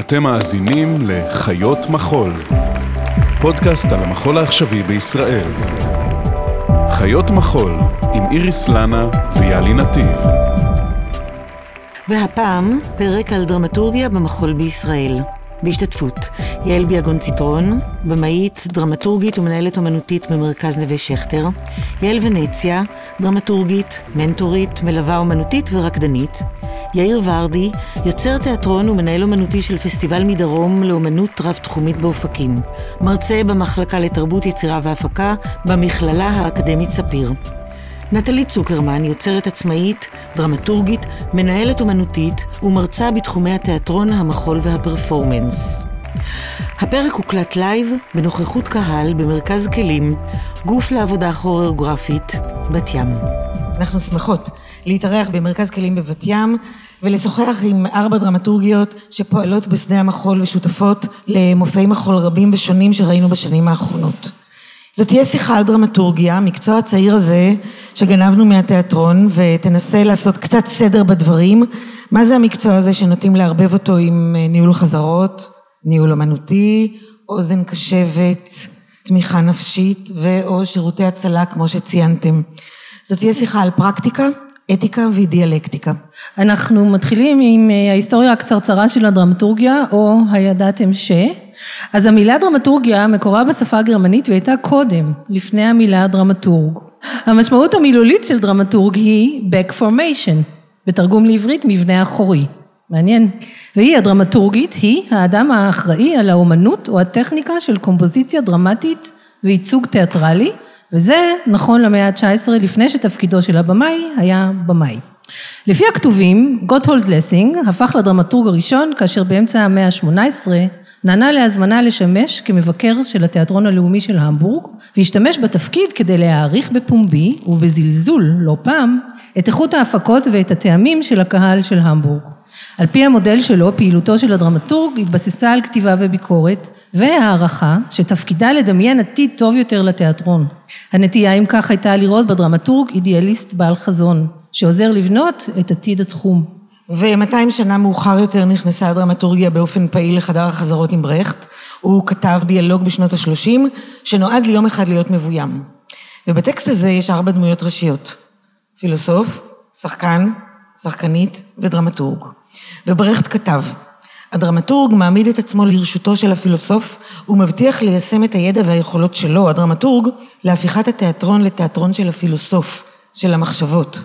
אתם מאזינים לחיות מחול, פודקאסט על המחול העכשווי בישראל. חיות מחול עם איריס לנה ויאלי נתיב. והפעם פרק על דרמטורגיה במחול בישראל. בהשתתפות יעל ביאגון ציטרון, במאית, דרמטורגית ומנהלת אומנותית במרכז נווה שכטר, יעל ונציה, דרמטורגית, מנטורית, מלווה אומנותית ורקדנית, יאיר ורדי, יוצר תיאטרון ומנהל אומנותי של פסטיבל מדרום לאומנות רב-תחומית באופקים, מרצה במחלקה לתרבות, יצירה והפקה במכללה האקדמית ספיר. נטלי צוקרמן, יוצרת עצמאית, דרמטורגית, מנהלת אומנותית ומרצה בתחומי התיאטרון, המחול והפרפורמנס. הפרק הוקלט לייב בנוכחות קהל במרכז כלים, גוף לעבודה כוריאוגרפית, בת ים. אנחנו שמחות להתארח במרכז כלים בבת ים ולשוחח עם ארבע דרמטורגיות שפועלות בשדה המחול ושותפות למופעי מחול רבים ושונים שראינו בשנים האחרונות. זאת תהיה שיחה על דרמטורגיה, המקצוע הצעיר הזה שגנבנו מהתיאטרון ותנסה לעשות קצת סדר בדברים. מה זה המקצוע הזה שנוטים לערבב אותו עם ניהול חזרות, ניהול אמנותי, אוזן קשבת, תמיכה נפשית ו/או שירותי הצלה כמו שציינתם. זאת תהיה שיחה על פרקטיקה, אתיקה ודיאלקטיקה. אנחנו מתחילים עם ההיסטוריה הקצרצרה של הדרמטורגיה, או הידעתם ש... אז המילה דרמטורגיה מקורה בשפה הגרמנית והייתה קודם, לפני המילה דרמטורג. המשמעות המילולית של דרמטורג היא back formation, בתרגום לעברית מבנה אחורי. מעניין. והיא הדרמטורגית, היא האדם האחראי על האומנות או הטכניקה של קומפוזיציה דרמטית וייצוג תיאטרלי, וזה נכון למאה ה-19 לפני שתפקידו של הבמאי היה במאי. לפי הכתובים, גוטהולד לסינג הפך לדרמטורג הראשון כאשר באמצע המאה ה-18 נענה להזמנה לשמש כמבקר של התיאטרון הלאומי של המבורג והשתמש בתפקיד כדי להעריך בפומבי ובזלזול לא פעם את איכות ההפקות ואת הטעמים של הקהל של המבורג. על פי המודל שלו פעילותו של הדרמטורג התבססה על כתיבה וביקורת והערכה שתפקידה לדמיין עתיד טוב יותר לתיאטרון. הנטייה אם כך הייתה לראות בדרמטורג אידיאליסט בעל חזון שעוזר לבנות את עתיד התחום. ו-200 שנה מאוחר יותר נכנסה הדרמטורגיה באופן פעיל לחדר החזרות עם ברכט. הוא כתב דיאלוג בשנות ה-30 שנועד ליום אחד להיות מבוים. ובטקסט הזה יש ארבע דמויות ראשיות. פילוסוף, שחקן, שחקנית ודרמטורג. וברכט כתב, הדרמטורג מעמיד את עצמו לרשותו של הפילוסוף ומבטיח ליישם את הידע והיכולות שלו, הדרמטורג, להפיכת התיאטרון לתיאטרון של הפילוסוף, של המחשבות.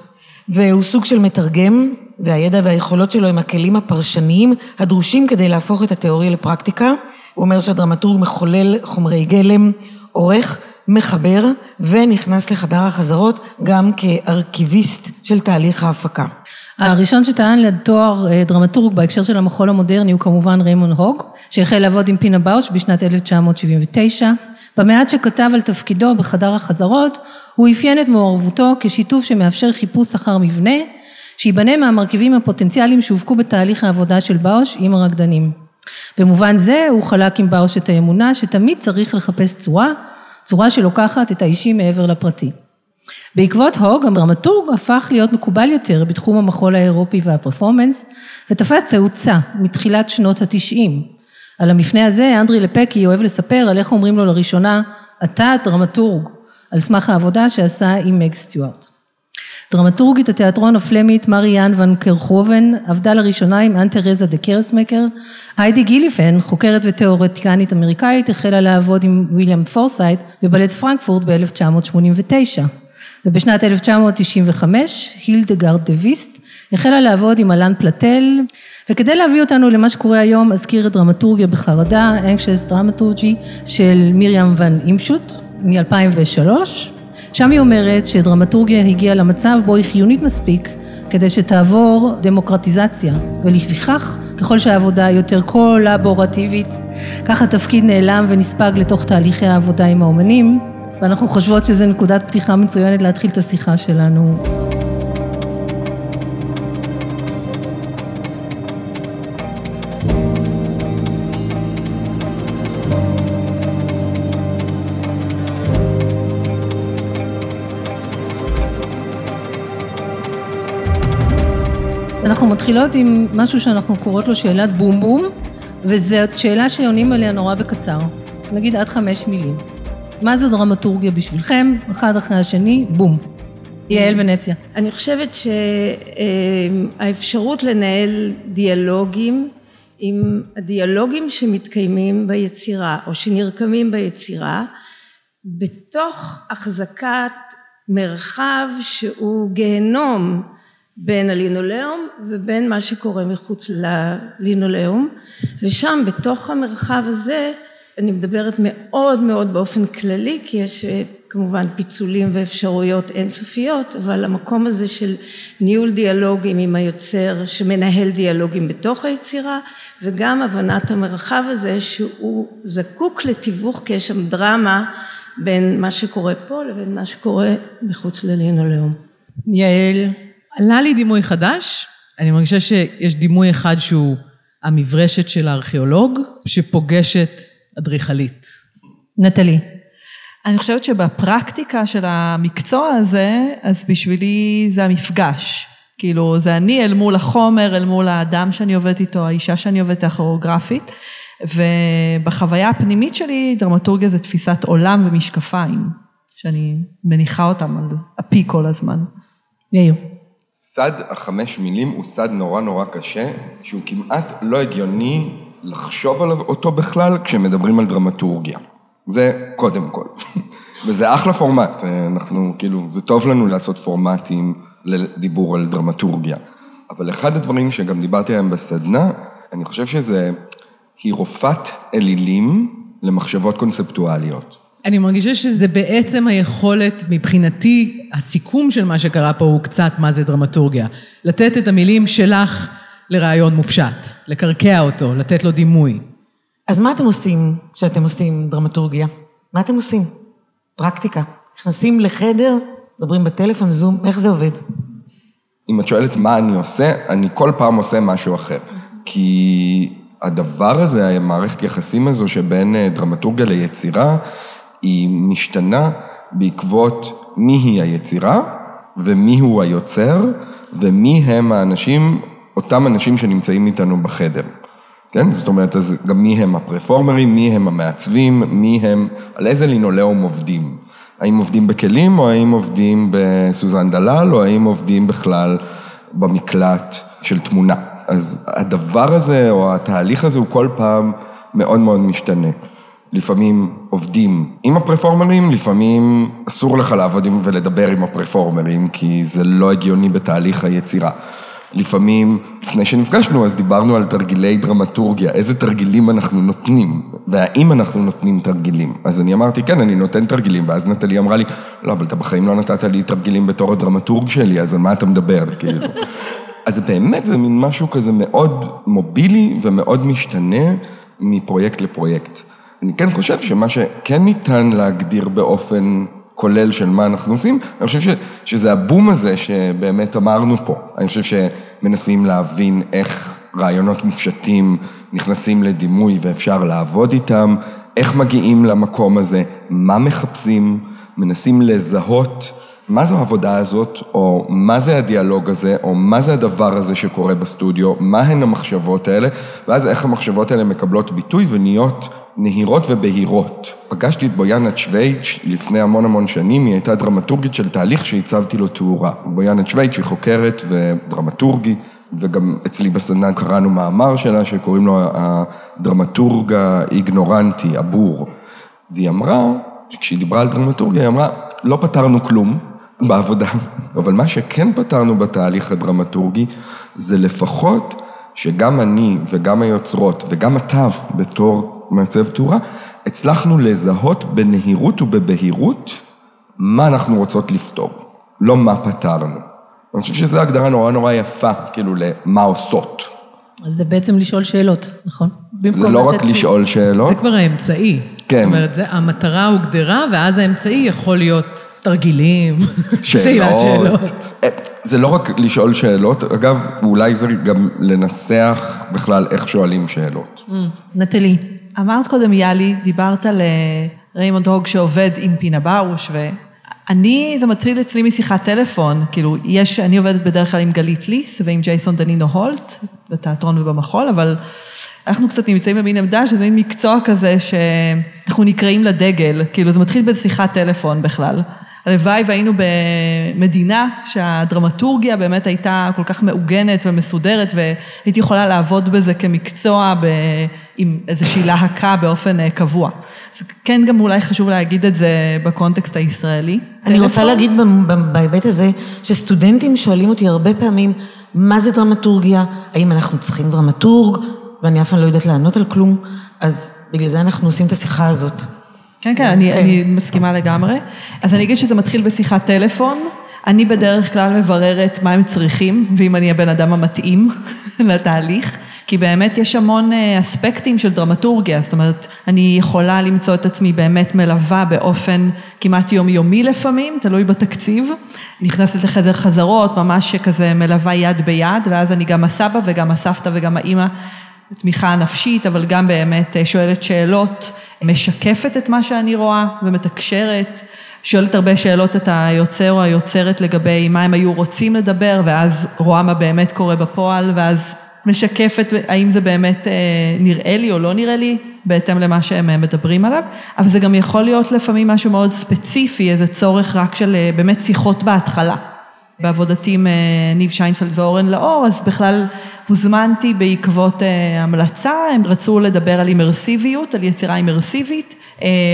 והוא סוג של מתרגם, והידע והיכולות שלו הם הכלים הפרשניים הדרושים כדי להפוך את התיאוריה לפרקטיקה. הוא אומר שהדרמטורג מחולל חומרי גלם, עורך, מחבר, ונכנס לחדר החזרות גם כארכיביסט של תהליך ההפקה. הראשון שטען לתואר אה, דרמטורג בהקשר של המחול המודרני הוא כמובן ריימון הוג, שהחל לעבוד עם פינה באוש בשנת 1979. במעט שכתב על תפקידו בחדר החזרות, הוא אפיין את מעורבותו כשיתוף שמאפשר חיפוש אחר מבנה, שייבנה מהמרכיבים הפוטנציאליים שהופקו בתהליך העבודה של באוש עם הרקדנים. במובן זה הוא חלק עם באוש את האמונה שתמיד צריך לחפש צורה, צורה שלוקחת את האישי מעבר לפרטי. בעקבות הוג, הדרמטורג הפך להיות מקובל יותר בתחום המחול האירופי והפרפורמנס, ותפס תאוצה מתחילת שנות התשעים. על המפנה הזה אנדרה לפקי אוהב לספר על איך אומרים לו לראשונה, אתה דרמטורג, על סמך העבודה שעשה עם מג סטיוארט. דרמטורגית התיאטרון הפלמית מריאן ון קרחובן עבדה לראשונה עם אן תרזה דה קירסמאקר. היידי גיליפן, חוקרת ותיאורטיקנית אמריקאית, החלה לעבוד עם ויליאם פורסיית בבלט פרנקפורט ב-1989. ובשנת 1995 הילדגרד דה ויסט החלה לעבוד עם אלן פלטל, וכדי להביא אותנו למה שקורה היום, אזכיר את דרמטורגיה בחרדה, אנקשס דרמטורגי של מרים ון אימשוט מ-2003. שם היא אומרת שדרמטורגיה הגיעה למצב בו היא חיונית מספיק כדי שתעבור דמוקרטיזציה, ולפיכך ככל שהעבודה יותר קולבורטיבית, כך התפקיד נעלם ונספג לתוך תהליכי העבודה עם האומנים, ואנחנו חושבות שזו נקודת פתיחה מצוינת להתחיל את השיחה שלנו. אנחנו מתחילות עם משהו שאנחנו קוראות לו שאלת בום בום, וזאת שאלה שעונים עליה נורא בקצר, נגיד עד חמש מילים. מה זו דרמטורגיה בשבילכם? אחד אחרי השני, בום. יעל ונציה. אני חושבת שהאפשרות לנהל דיאלוגים עם הדיאלוגים שמתקיימים ביצירה או שנרקמים ביצירה בתוך החזקת מרחב שהוא גיהנום בין הלינולאום ובין מה שקורה מחוץ ללינולאום ושם בתוך המרחב הזה אני מדברת מאוד מאוד באופן כללי כי יש כמובן פיצולים ואפשרויות אינסופיות אבל המקום הזה של ניהול דיאלוגים עם היוצר שמנהל דיאלוגים בתוך היצירה וגם הבנת המרחב הזה שהוא זקוק לתיווך כי יש שם דרמה בין מה שקורה פה לבין מה שקורה מחוץ ללינולאום. יעל. עלה לי דימוי חדש, אני מרגישה שיש דימוי אחד שהוא המברשת של הארכיאולוג שפוגשת אדריכלית. נטלי. אני חושבת שבפרקטיקה של המקצוע הזה, אז בשבילי זה המפגש. כאילו, זה אני אל מול החומר, אל מול האדם שאני עובדת איתו, האישה שאני עובדת, הכוריאוגרפית. ובחוויה הפנימית שלי, דרמטורגיה זה תפיסת עולם ומשקפיים, שאני מניחה אותם על אפי כל הזמן. יאיר. סד החמש מילים הוא סד נורא נורא קשה, שהוא כמעט לא הגיוני לחשוב עליו אותו בכלל כשמדברים על דרמטורגיה. זה קודם כל. וזה אחלה פורמט, אנחנו כאילו, זה טוב לנו לעשות פורמטים לדיבור על דרמטורגיה. אבל אחד הדברים שגם דיברתי עליהם בסדנה, אני חושב שזה, היא רופאת אלילים למחשבות קונספטואליות. אני מרגישה שזה בעצם היכולת, מבחינתי, הסיכום של מה שקרה פה הוא קצת מה זה דרמטורגיה. לתת את המילים שלך לרעיון מופשט, לקרקע אותו, לתת לו דימוי. אז מה אתם עושים כשאתם עושים דרמטורגיה? מה אתם עושים? פרקטיקה. נכנסים לחדר, מדברים בטלפון, זום, איך זה עובד? אם את שואלת מה אני עושה, אני כל פעם עושה משהו אחר. כי הדבר הזה, המערכת יחסים הזו שבין דרמטורגיה ליצירה, היא משתנה בעקבות מי היא היצירה ומי הוא היוצר ומי הם האנשים, אותם אנשים שנמצאים איתנו בחדר. כן? זאת אומרת, אז גם מי הם הפרפורמרים, מי הם המעצבים, מי הם, על איזה לינולאום עובדים. האם עובדים בכלים או האם עובדים בסוזן דלל או האם עובדים בכלל במקלט של תמונה. אז הדבר הזה או התהליך הזה הוא כל פעם מאוד מאוד משתנה. לפעמים עובדים עם הפרפורמרים, לפעמים אסור לך לעבוד עם ולדבר עם הפרפורמרים, כי זה לא הגיוני בתהליך היצירה. לפעמים, לפני שנפגשנו, אז דיברנו על תרגילי דרמטורגיה, איזה תרגילים אנחנו נותנים, והאם אנחנו נותנים תרגילים. אז אני אמרתי, כן, אני נותן תרגילים, ואז נטלי אמרה לי, לא, אבל אתה בחיים לא נתת לי תרגילים בתור הדרמטורג שלי, אז על מה אתה מדבר, כאילו. אז באמת זה מין משהו כזה מאוד מובילי ומאוד משתנה מפרויקט לפרויקט. אני כן חושב שמה שכן ניתן להגדיר באופן כולל של מה אנחנו עושים, אני חושב ש, שזה הבום הזה שבאמת אמרנו פה. אני חושב שמנסים להבין איך רעיונות מופשטים נכנסים לדימוי ואפשר לעבוד איתם, איך מגיעים למקום הזה, מה מחפשים, מנסים לזהות מה זו העבודה הזאת, או מה זה הדיאלוג הזה, או מה זה הדבר הזה שקורה בסטודיו, מה הן המחשבות האלה, ואז איך המחשבות האלה מקבלות ביטוי ונהיות נהירות ובהירות. פגשתי את בויאנה צ'ווייץ' לפני המון המון שנים, היא הייתה דרמטורגית של תהליך שהצבתי לו תאורה. בויאנה צ'ווייץ' היא חוקרת ודרמטורגית, וגם אצלי בסדנה קראנו מאמר שלה שקוראים לו הדרמטורג האיגנורנטי, הבור. והיא אמרה, כשהיא דיברה על דרמטורגיה, היא אמרה, לא פתרנו כלום בעבודה, אבל מה שכן פתרנו בתהליך הדרמטורגי, זה לפחות שגם אני וגם היוצרות וגם אתה בתור מעצב תאורה, הצלחנו לזהות בנהירות ובבהירות מה אנחנו רוצות לפתור, לא מה פתרנו. אני חושב שזו הגדרה נורא נורא יפה, כאילו, למה עושות. אז זה בעצם לשאול שאלות, נכון? זה לא רק לשאול שאלות. זה כבר האמצעי. כן. זאת אומרת, זה, המטרה הוגדרה, ואז האמצעי יכול להיות תרגילים, שאלת שאלות. זה לא רק לשאול שאלות, אגב, אולי זה גם לנסח בכלל איך שואלים שאלות. נטלי. אמרת קודם, יאלי, דיברת על ריימונד הוג שעובד עם פינה באוש, ואני, זה מטריד אצלי משיחת טלפון, כאילו, יש, אני עובדת בדרך כלל עם גלית ליס ועם ג'ייסון דנינו הולט, בתיאטרון ובמחול, אבל אנחנו קצת נמצאים במין עמדה שזה מין מקצוע כזה שאנחנו נקראים לדגל, כאילו זה מתחיל בשיחת טלפון בכלל. הלוואי והיינו במדינה שהדרמטורגיה באמת הייתה כל כך מעוגנת ומסודרת והייתי יכולה לעבוד בזה כמקצוע ב... עם איזושהי להקה באופן אה, קבוע. אז כן גם אולי חשוב להגיד את זה בקונטקסט הישראלי. אני רוצה להגיד בהיבט הזה שסטודנטים שואלים אותי הרבה פעמים מה זה דרמטורגיה, האם אנחנו צריכים דרמטורג, ואני אף פעם לא יודעת לענות על כלום, אז בגלל זה אנחנו עושים את השיחה הזאת. כן, כן, אני, כן. אני מסכימה לגמרי. אז אני אגיד שזה מתחיל בשיחת טלפון. אני בדרך כלל מבררת מה הם צריכים, ואם אני הבן אדם המתאים לתהליך. כי באמת יש המון אה, אספקטים של דרמטורגיה, זאת אומרת, אני יכולה למצוא את עצמי באמת מלווה באופן כמעט יומיומי לפעמים, תלוי בתקציב. נכנסת לחדר חזרות, ממש כזה מלווה יד ביד, ואז אני גם הסבא וגם הסבתא וגם האימא, תמיכה נפשית, אבל גם באמת אה, שואלת שאלות, משקפת את מה שאני רואה ומתקשרת. שואלת הרבה שאלות את היוצר או היוצרת לגבי מה הם היו רוצים לדבר, ואז רואה מה באמת קורה בפועל, ואז משקפת האם זה באמת אה, נראה לי או לא נראה לי, בהתאם למה שהם אה, מדברים עליו, אבל זה גם יכול להיות לפעמים משהו מאוד ספציפי, איזה צורך רק של באמת שיחות בהתחלה. בעבודתי עם ניב שיינפלד ואורן לאור, אז בכלל הוזמנתי בעקבות המלצה, הם רצו לדבר על אימרסיביות, על יצירה אימרסיבית,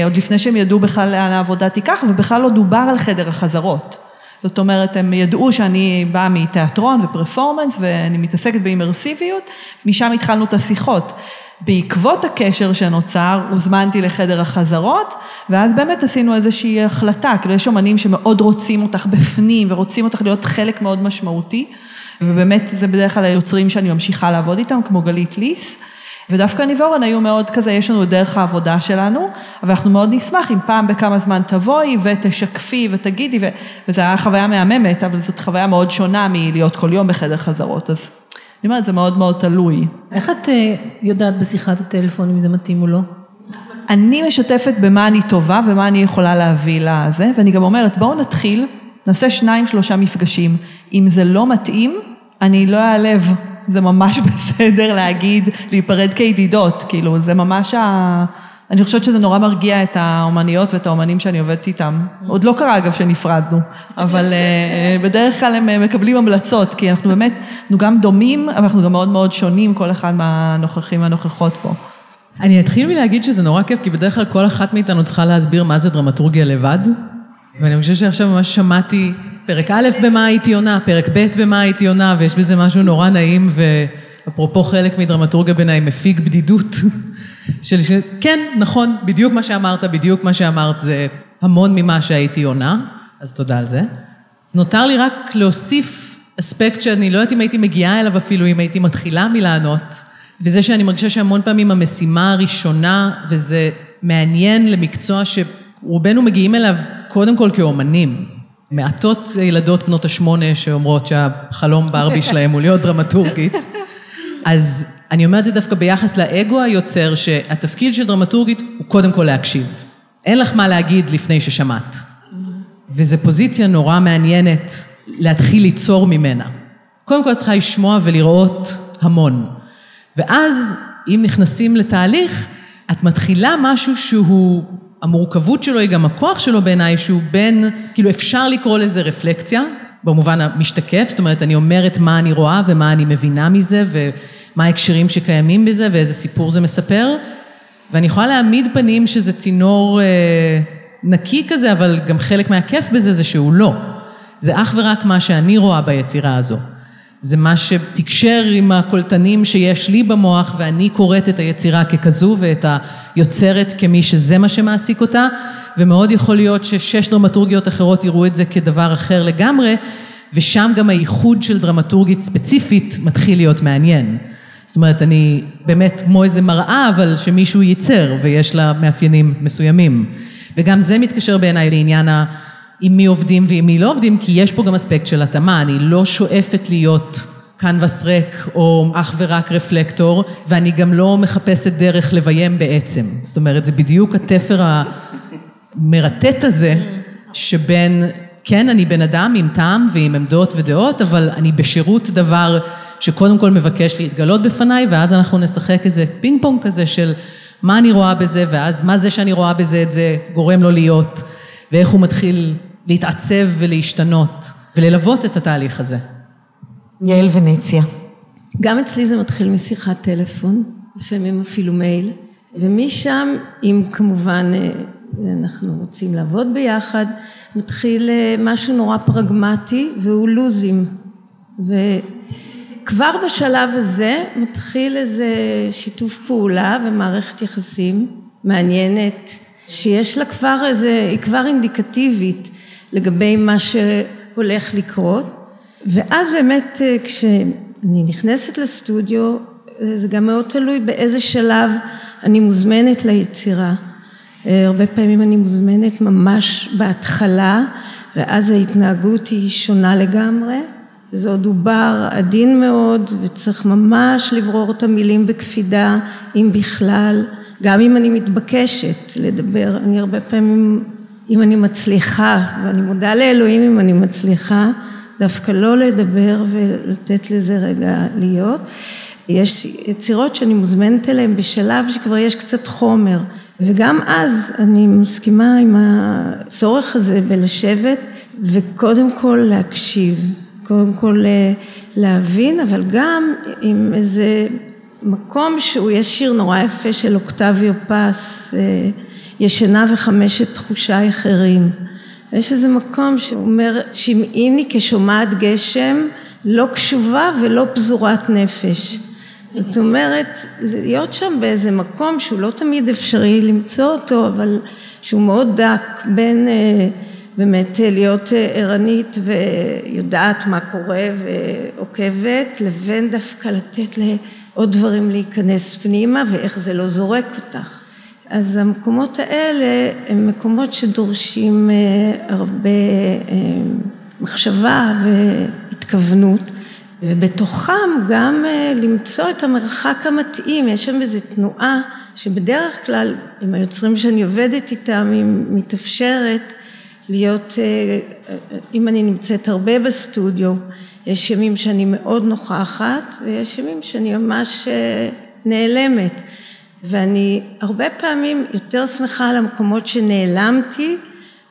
עוד לפני שהם ידעו בכלל לאן העבודה תיקח, ובכלל לא דובר על חדר החזרות. זאת אומרת, הם ידעו שאני באה מתיאטרון ופרפורמנס ואני מתעסקת באימרסיביות, משם התחלנו את השיחות. בעקבות הקשר שנוצר, הוזמנתי לחדר החזרות, ואז באמת עשינו איזושהי החלטה, כאילו יש אומנים שמאוד רוצים אותך בפנים ורוצים אותך להיות חלק מאוד משמעותי, ובאמת זה בדרך כלל היוצרים שאני ממשיכה לעבוד איתם, כמו גלית ליס. ודווקא אני ואורן היו מאוד כזה, יש לנו דרך העבודה שלנו, אבל אנחנו מאוד נשמח אם פעם בכמה זמן תבואי ותשקפי ותגידי, ו... וזו הייתה חוויה מהממת, אבל זאת חוויה מאוד שונה מלהיות כל יום בחדר חזרות, אז אני אומרת, זה מאוד מאוד תלוי. איך את אה, יודעת בשיחת הטלפון אם זה מתאים או לא? אני משתפת במה אני טובה ומה אני יכולה להביא לזה, ואני גם אומרת, בואו נתחיל, נעשה שניים, שלושה מפגשים. אם זה לא מתאים, אני לא אעלב. זה ממש בסדר להגיד, להיפרד כידידות, כאילו, זה ממש ה... אני חושבת שזה נורא מרגיע את האומניות ואת האומנים שאני עובדת איתם. עוד לא קרה אגב שנפרדנו, אבל uh, בדרך כלל הם אה, מקבלים המלצות, כי אנחנו באמת, אנחנו גם דומים, אבל אנחנו גם מאוד מאוד שונים, כל אחד מהנוכחים והנוכחות פה. אני אתחיל מלהגיד שזה נורא כיף, כי בדרך כלל כל אחת מאיתנו צריכה להסביר מה זה דרמטורגיה לבד, ואני חושבת שעכשיו ממש שמעתי פרק א' במה הייתי עונה, פרק ב' במה הייתי עונה, ויש בזה משהו נורא נעים, ואפרופו חלק מדרמטורגיה בעיניי מפיג בדידות. של ש... כן, נכון, בדיוק מה שאמרת, בדיוק מה שאמרת, זה המון ממה שהייתי עונה, אז תודה על זה. נותר לי רק להוסיף אספקט שאני לא יודעת אם הייתי מגיעה אליו אפילו, אם הייתי מתחילה מלענות, וזה שאני מרגישה שהמון פעמים המשימה הראשונה, וזה מעניין למקצוע שרובנו מגיעים אליו קודם כל כאומנים. מעטות ילדות בנות השמונה שאומרות שהחלום ברבי שלהם הוא להיות דרמטורגית. אז אני אומרת זה דווקא ביחס לאגו היוצר, שהתפקיד של דרמטורגית הוא קודם כל להקשיב. אין לך מה להגיד לפני ששמעת. וזו פוזיציה נורא מעניינת להתחיל ליצור ממנה. קודם כל צריכה לשמוע ולראות המון. ואז, אם נכנסים לתהליך, את מתחילה משהו שהוא המורכבות שלו היא גם הכוח שלו בעיניי, שהוא בין, כאילו אפשר לקרוא לזה רפלקציה, במובן המשתקף, זאת אומרת, אני אומרת מה אני רואה ומה אני מבינה מזה, ומה ההקשרים שקיימים בזה, ואיזה סיפור זה מספר, ואני יכולה להעמיד פנים שזה צינור אה, נקי כזה, אבל גם חלק מהכיף בזה זה שהוא לא. זה אך ורק מה שאני רואה ביצירה הזו. זה מה שתקשר עם הקולטנים שיש לי במוח, ואני קוראת את היצירה ככזו ואת היוצרת כמי שזה מה שמעסיק אותה, ומאוד יכול להיות ששש דרמטורגיות אחרות יראו את זה כדבר אחר לגמרי, ושם גם הייחוד של דרמטורגית ספציפית מתחיל להיות מעניין. זאת אומרת, אני באמת כמו איזה מראה, אבל שמישהו ייצר ויש לה מאפיינים מסוימים. וגם זה מתקשר בעיניי לעניין ה... עם מי עובדים ועם מי לא עובדים, כי יש פה גם אספקט של התאמה, אני לא שואפת להיות קנבס ריק או אך ורק רפלקטור, ואני גם לא מחפשת דרך לביים בעצם. זאת אומרת, זה בדיוק התפר המרטט הזה, שבין, כן, אני בן אדם עם טעם ועם עמדות ודעות, אבל אני בשירות דבר שקודם כל מבקש להתגלות בפניי, ואז אנחנו נשחק איזה פינג פונג כזה של מה אני רואה בזה, ואז מה זה שאני רואה בזה את זה גורם לו להיות, ואיך הוא מתחיל להתעצב ולהשתנות, וללוות את התהליך הזה. יעל ונציה. גם אצלי זה מתחיל משיחת טלפון, לפעמים אפילו מייל, ומשם, אם כמובן אה, אנחנו רוצים לעבוד ביחד, מתחיל אה, משהו נורא פרגמטי והוא לוזים. וכבר בשלב הזה מתחיל איזה שיתוף פעולה ומערכת יחסים מעניינת, שיש לה כבר איזה, היא כבר אינדיקטיבית לגבי מה שהולך לקרות. ואז באמת אה, כשאני נכנסת לסטודיו, זה גם מאוד תלוי באיזה שלב אני מוזמנת ליצירה. אה, הרבה פעמים אני מוזמנת ממש בהתחלה, ואז ההתנהגות היא שונה לגמרי. זה עוד דובר עדין מאוד, וצריך ממש לברור את המילים בקפידה, אם בכלל, גם אם אני מתבקשת לדבר. אני הרבה פעמים, אם אני מצליחה, ואני מודה לאלוהים אם אני מצליחה, דווקא לא לדבר ולתת לזה רגע להיות. יש יצירות שאני מוזמנת אליהן בשלב שכבר יש קצת חומר. וגם אז אני מסכימה עם הצורך הזה בלשבת וקודם כל להקשיב, קודם כל אה, להבין, אבל גם עם איזה מקום שהוא, יש שיר נורא יפה של אוקטביו פס, אה, ישנה וחמשת תחושי אחרים. יש איזה מקום שאומר, שמעיני כשומעת גשם, לא קשובה ולא פזורת נפש. זאת אומרת, להיות שם באיזה מקום שהוא לא תמיד אפשרי למצוא אותו, אבל שהוא מאוד דק בין אה, באמת להיות אה, ערנית ויודעת מה קורה ועוקבת, לבין דווקא לתת לעוד דברים להיכנס פנימה ואיך זה לא זורק אותך. אז המקומות האלה הם מקומות שדורשים אה, הרבה מחשבה והתכוונות. ובתוכם גם אה, למצוא את המרחק המתאים, יש שם איזו תנועה שבדרך כלל עם היוצרים שאני עובדת איתם היא מתאפשרת להיות, אה, אה, אם אני נמצאת הרבה בסטודיו, יש ימים שאני מאוד נוכחת ויש ימים שאני ממש נעלמת. ואני הרבה פעמים יותר שמחה על המקומות שנעלמתי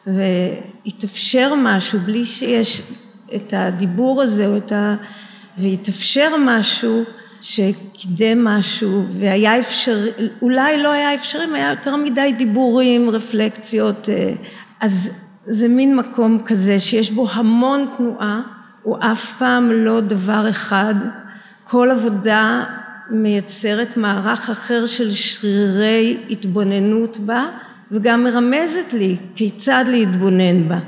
והתאפשר משהו בלי שיש את הדיבור הזה או את ה... והתאפשר משהו שקידם משהו והיה אפשרי, אולי לא היה אפשרי, היה יותר מדי דיבורים, רפלקציות, אה, אז זה מין מקום כזה שיש בו המון תנועה, הוא אף פעם לא דבר אחד, כל עבודה מייצרת מערך אחר של שרירי התבוננות בה וגם מרמזת לי כיצד להתבונן בה.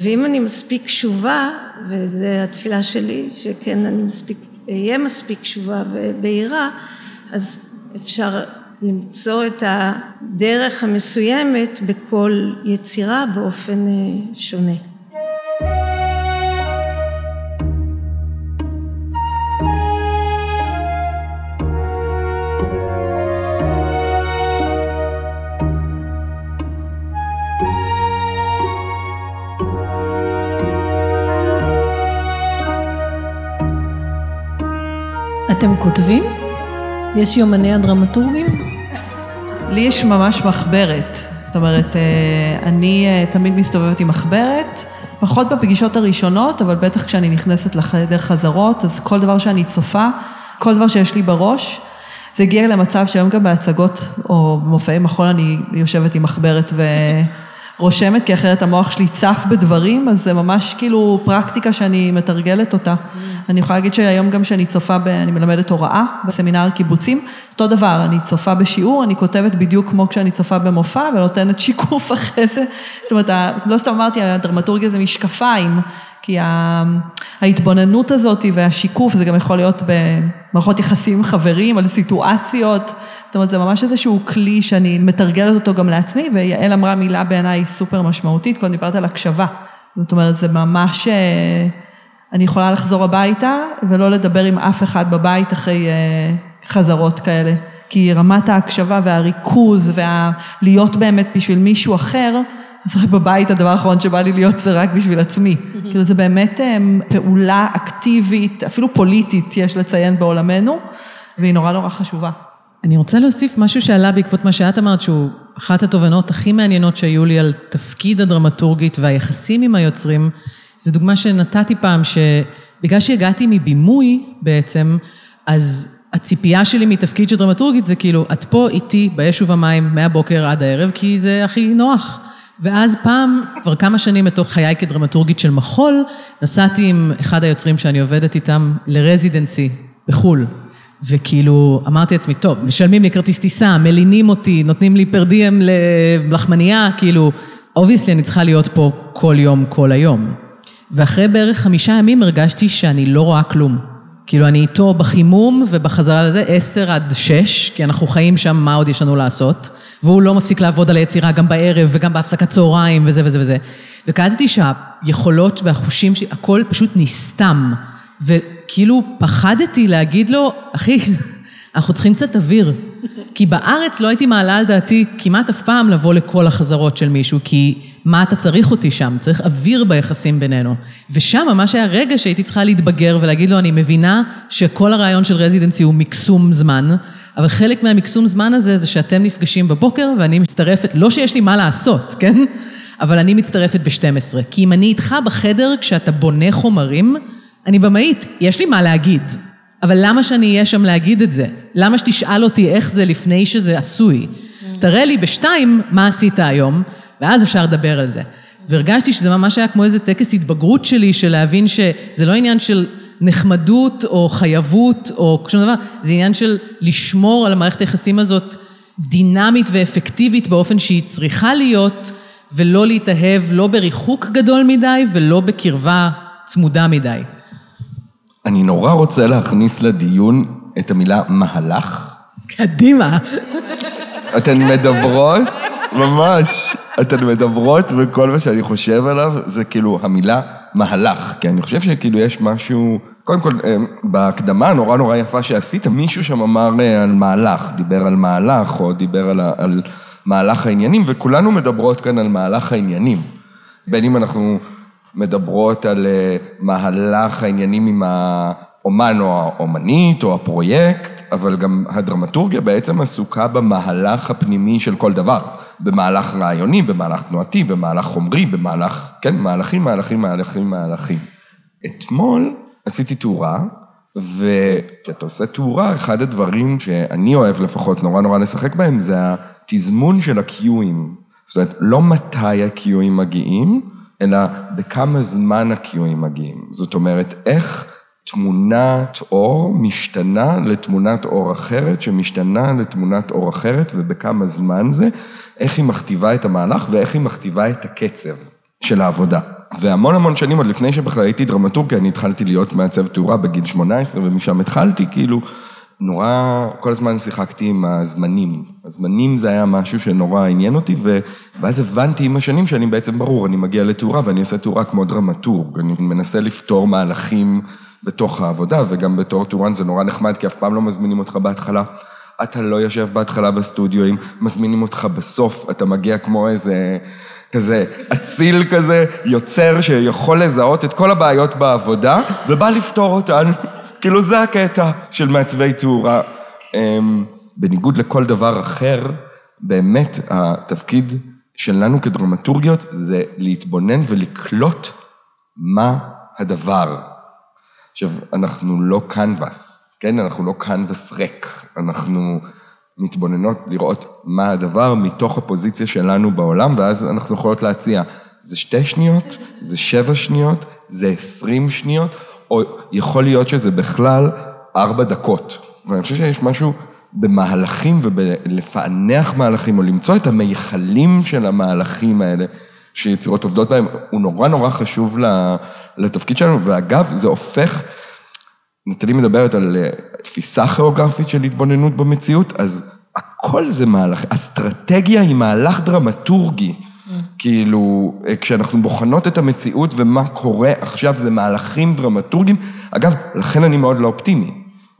ואם אני מספיק קשובה, וזו התפילה שלי, שכן אני מספיק, אהיה מספיק קשובה ובהירה, אז אפשר למצוא את הדרך המסוימת בכל יצירה באופן אה, שונה. אתם כותבים? יש יומני הדרמטורגים? לי יש ממש מחברת. זאת אומרת, אה, אני אה, תמיד מסתובבת עם מחברת, פחות בפגישות הראשונות, אבל בטח כשאני נכנסת לחדר חזרות, אז כל דבר שאני צופה, כל דבר שיש לי בראש, זה הגיע למצב שהיום גם בהצגות או במופעי מחול אני יושבת עם מחברת ו... רושמת, כי אחרת המוח שלי צף בדברים, אז זה ממש כאילו פרקטיקה שאני מתרגלת אותה. Mm. אני יכולה להגיד שהיום גם שאני צופה, ב, אני מלמדת הוראה בסמינר קיבוצים, אותו דבר, אני צופה בשיעור, אני כותבת בדיוק כמו כשאני צופה במופע ונותנת שיקוף אחרי זה. זאת אומרת, לא סתם אמרתי, הדרמטורגיה זה משקפיים, כי ההתבוננות הזאת והשיקוף, זה גם יכול להיות במערכות יחסים עם חברים, על סיטואציות. זאת אומרת, זה ממש איזשהו כלי שאני מתרגלת אותו גם לעצמי, ויעל אמרה מילה בעיניי סופר משמעותית, קודם דיברת על הקשבה. זאת אומרת, זה ממש... אה, אני יכולה לחזור הביתה ולא לדבר עם אף אחד בבית אחרי אה, חזרות כאלה. כי רמת ההקשבה והריכוז והלהיות באמת בשביל מישהו אחר, לשחק בבית, הדבר האחרון שבא לי להיות זה רק בשביל עצמי. כאילו זה באמת אמ, פעולה אקטיבית, אפילו פוליטית, יש לציין בעולמנו, והיא נורא נורא חשובה. אני רוצה להוסיף משהו שעלה בעקבות מה שאת אמרת, שהוא אחת התובנות הכי מעניינות שהיו לי על תפקיד הדרמטורגית והיחסים עם היוצרים. זו דוגמה שנתתי פעם, שבגלל שהגעתי מבימוי בעצם, אז הציפייה שלי מתפקיד של דרמטורגית זה כאילו, את פה איתי באש ובמים מהבוקר עד הערב, כי זה הכי נוח. ואז פעם, כבר כמה שנים מתוך חיי כדרמטורגית של מחול, נסעתי עם אחד היוצרים שאני עובדת איתם לרזידנסי בחו"ל. וכאילו, אמרתי לעצמי, טוב, משלמים לי כרטיס טיסה, מלינים אותי, נותנים לי פר דיאם ללחמנייה, כאילו, obviously אני צריכה להיות פה כל יום, כל היום. ואחרי בערך חמישה ימים הרגשתי שאני לא רואה כלום. כאילו, אני איתו בחימום ובחזרה לזה עשר עד שש, כי אנחנו חיים שם, מה עוד יש לנו לעשות? והוא לא מפסיק לעבוד על היצירה גם בערב וגם בהפסקת צהריים וזה וזה וזה. וקלטתי שהיכולות והחושים הכל פשוט נסתם. וכאילו פחדתי להגיד לו, אחי, אנחנו צריכים קצת אוויר. כי בארץ לא הייתי מעלה על דעתי כמעט אף פעם לבוא לכל החזרות של מישהו, כי מה אתה צריך אותי שם? צריך אוויר ביחסים בינינו. ושם ממש היה רגע שהייתי צריכה להתבגר ולהגיד לו, אני מבינה שכל הרעיון של רזידנסי הוא מקסום זמן, אבל חלק מהמקסום זמן הזה זה שאתם נפגשים בבוקר ואני מצטרפת, לא שיש לי מה לעשות, כן? אבל אני מצטרפת ב-12. כי אם אני איתך בחדר כשאתה בונה חומרים, אני במאית, יש לי מה להגיד. אבל למה שאני אהיה שם להגיד את זה? למה שתשאל אותי איך זה לפני שזה עשוי? תראה לי בשתיים מה עשית היום, ואז אפשר לדבר על זה. והרגשתי שזה ממש היה כמו איזה טקס התבגרות שלי, של להבין שזה לא עניין של נחמדות או חייבות או שום דבר, זה עניין של לשמור על המערכת היחסים הזאת דינמית ואפקטיבית באופן שהיא צריכה להיות, ולא להתאהב לא בריחוק גדול מדי ולא בקרבה צמודה מדי. אני נורא רוצה להכניס לדיון את המילה מהלך. קדימה. אתן מדברות, ממש, אתן מדברות, וכל מה שאני חושב עליו זה כאילו המילה מהלך. כי אני חושב שכאילו יש משהו, קודם כל, אה, בהקדמה הנורא נורא יפה שעשית, מישהו שם אמר אה, על מהלך, דיבר על מהלך, או דיבר על, על מהלך העניינים, וכולנו מדברות כאן על מהלך העניינים. בין אם אנחנו מדברות על אה, מהלך העניינים עם האומן או האומנית או הפרויקט, אבל גם הדרמטורגיה בעצם עסוקה במהלך הפנימי של כל דבר. במהלך רעיוני, במהלך תנועתי, במהלך חומרי, במהלך, כן, מהלכים, מהלכים, מהלכים, מהלכים. אתמול עשיתי תאורה, וכשאתה עושה תאורה, אחד הדברים שאני אוהב לפחות נורא נורא לשחק בהם, זה התזמון של הקיואים. זאת אומרת, לא מתי הקיואים מגיעים, אלא בכמה זמן הקיואים מגיעים. זאת אומרת, איך תמונת אור משתנה לתמונת אור אחרת, שמשתנה לתמונת אור אחרת, ובכמה זמן זה, איך היא מכתיבה את המהלך ואיך היא מכתיבה את הקצב של העבודה. והמון המון שנים, עוד לפני שבכלל הייתי דרמטורג, אני התחלתי להיות מעצב תאורה בגיל 18, ומשם התחלתי, כאילו, נורא, כל הזמן שיחקתי עם הזמנים. הזמנים זה היה משהו שנורא עניין אותי, ו... ואז הבנתי עם השנים שאני בעצם ברור, אני מגיע לתאורה ואני עושה תאורה כמו דרמטורג, אני מנסה לפתור מהלכים בתוך העבודה, וגם בתור טורן זה נורא נחמד, כי אף פעם לא מזמינים אותך בהתחלה. אתה לא יושב בהתחלה בסטודיו, אם מזמינים אותך בסוף, אתה מגיע כמו איזה... כזה אציל כזה, יוצר שיכול לזהות את כל הבעיות בעבודה, ובא לפתור אותן. כאילו זה הקטע של מעצבי תאורה. אמ, בניגוד לכל דבר אחר, באמת התפקיד שלנו כדרמטורגיות זה להתבונן ולקלוט מה הדבר. עכשיו, אנחנו לא קנבס, כן? אנחנו לא קנבס ריק, אנחנו מתבוננות לראות מה הדבר מתוך הפוזיציה שלנו בעולם, ואז אנחנו יכולות להציע, זה שתי שניות, זה שבע שניות, זה עשרים שניות, או יכול להיות שזה בכלל ארבע דקות. ואני חושב שיש משהו במהלכים ובלפענח מהלכים, או למצוא את המיכלים של המהלכים האלה שיצירות עובדות בהם, הוא נורא נורא חשוב לתפקיד שלנו, ואגב, זה הופך, נטלי מדברת על אה, תפיסה כיאוגרפית של התבוננות במציאות, אז הכל זה מהלך, אסטרטגיה היא מהלך דרמטורגי. כאילו, אה, כשאנחנו בוחנות את המציאות ומה קורה עכשיו, זה מהלכים דרמטורגיים. אגב, לכן אני מאוד לא אופטימי.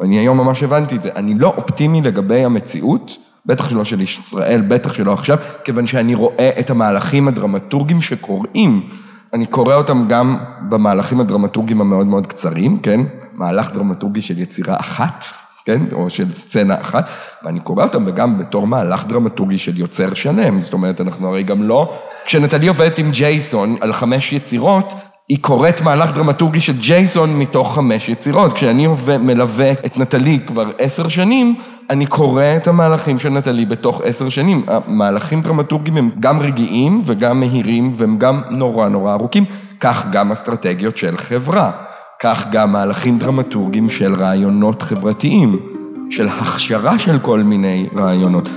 ואני היום ממש הבנתי את זה. אני לא אופטימי לגבי המציאות בטח שלא של ישראל, בטח שלא עכשיו, כיוון שאני רואה את המהלכים הדרמטורגיים שקורים. אני קורא אותם גם במהלכים הדרמטורגיים המאוד מאוד קצרים, כן? מהלך דרמטורגי של יצירה אחת, כן? או של סצנה אחת, ואני קורא אותם וגם בתור מהלך דרמטורגי של יוצר שלם. זאת אומרת, אנחנו הרי גם לא... כשנטלי עובדת עם ג'ייסון על חמש יצירות, היא קוראת מהלך דרמטורגי של ג'ייסון מתוך חמש יצירות. כשאני מלווה את נטלי כבר עשר שנים, אני קורא את המהלכים של נטלי בתוך עשר שנים. המהלכים דרמטורגיים הם גם רגעיים וגם מהירים והם גם נורא נורא ארוכים, כך גם אסטרטגיות של חברה. כך גם מהלכים דרמטורגיים של רעיונות חברתיים, של הכשרה של כל מיני רעיונות.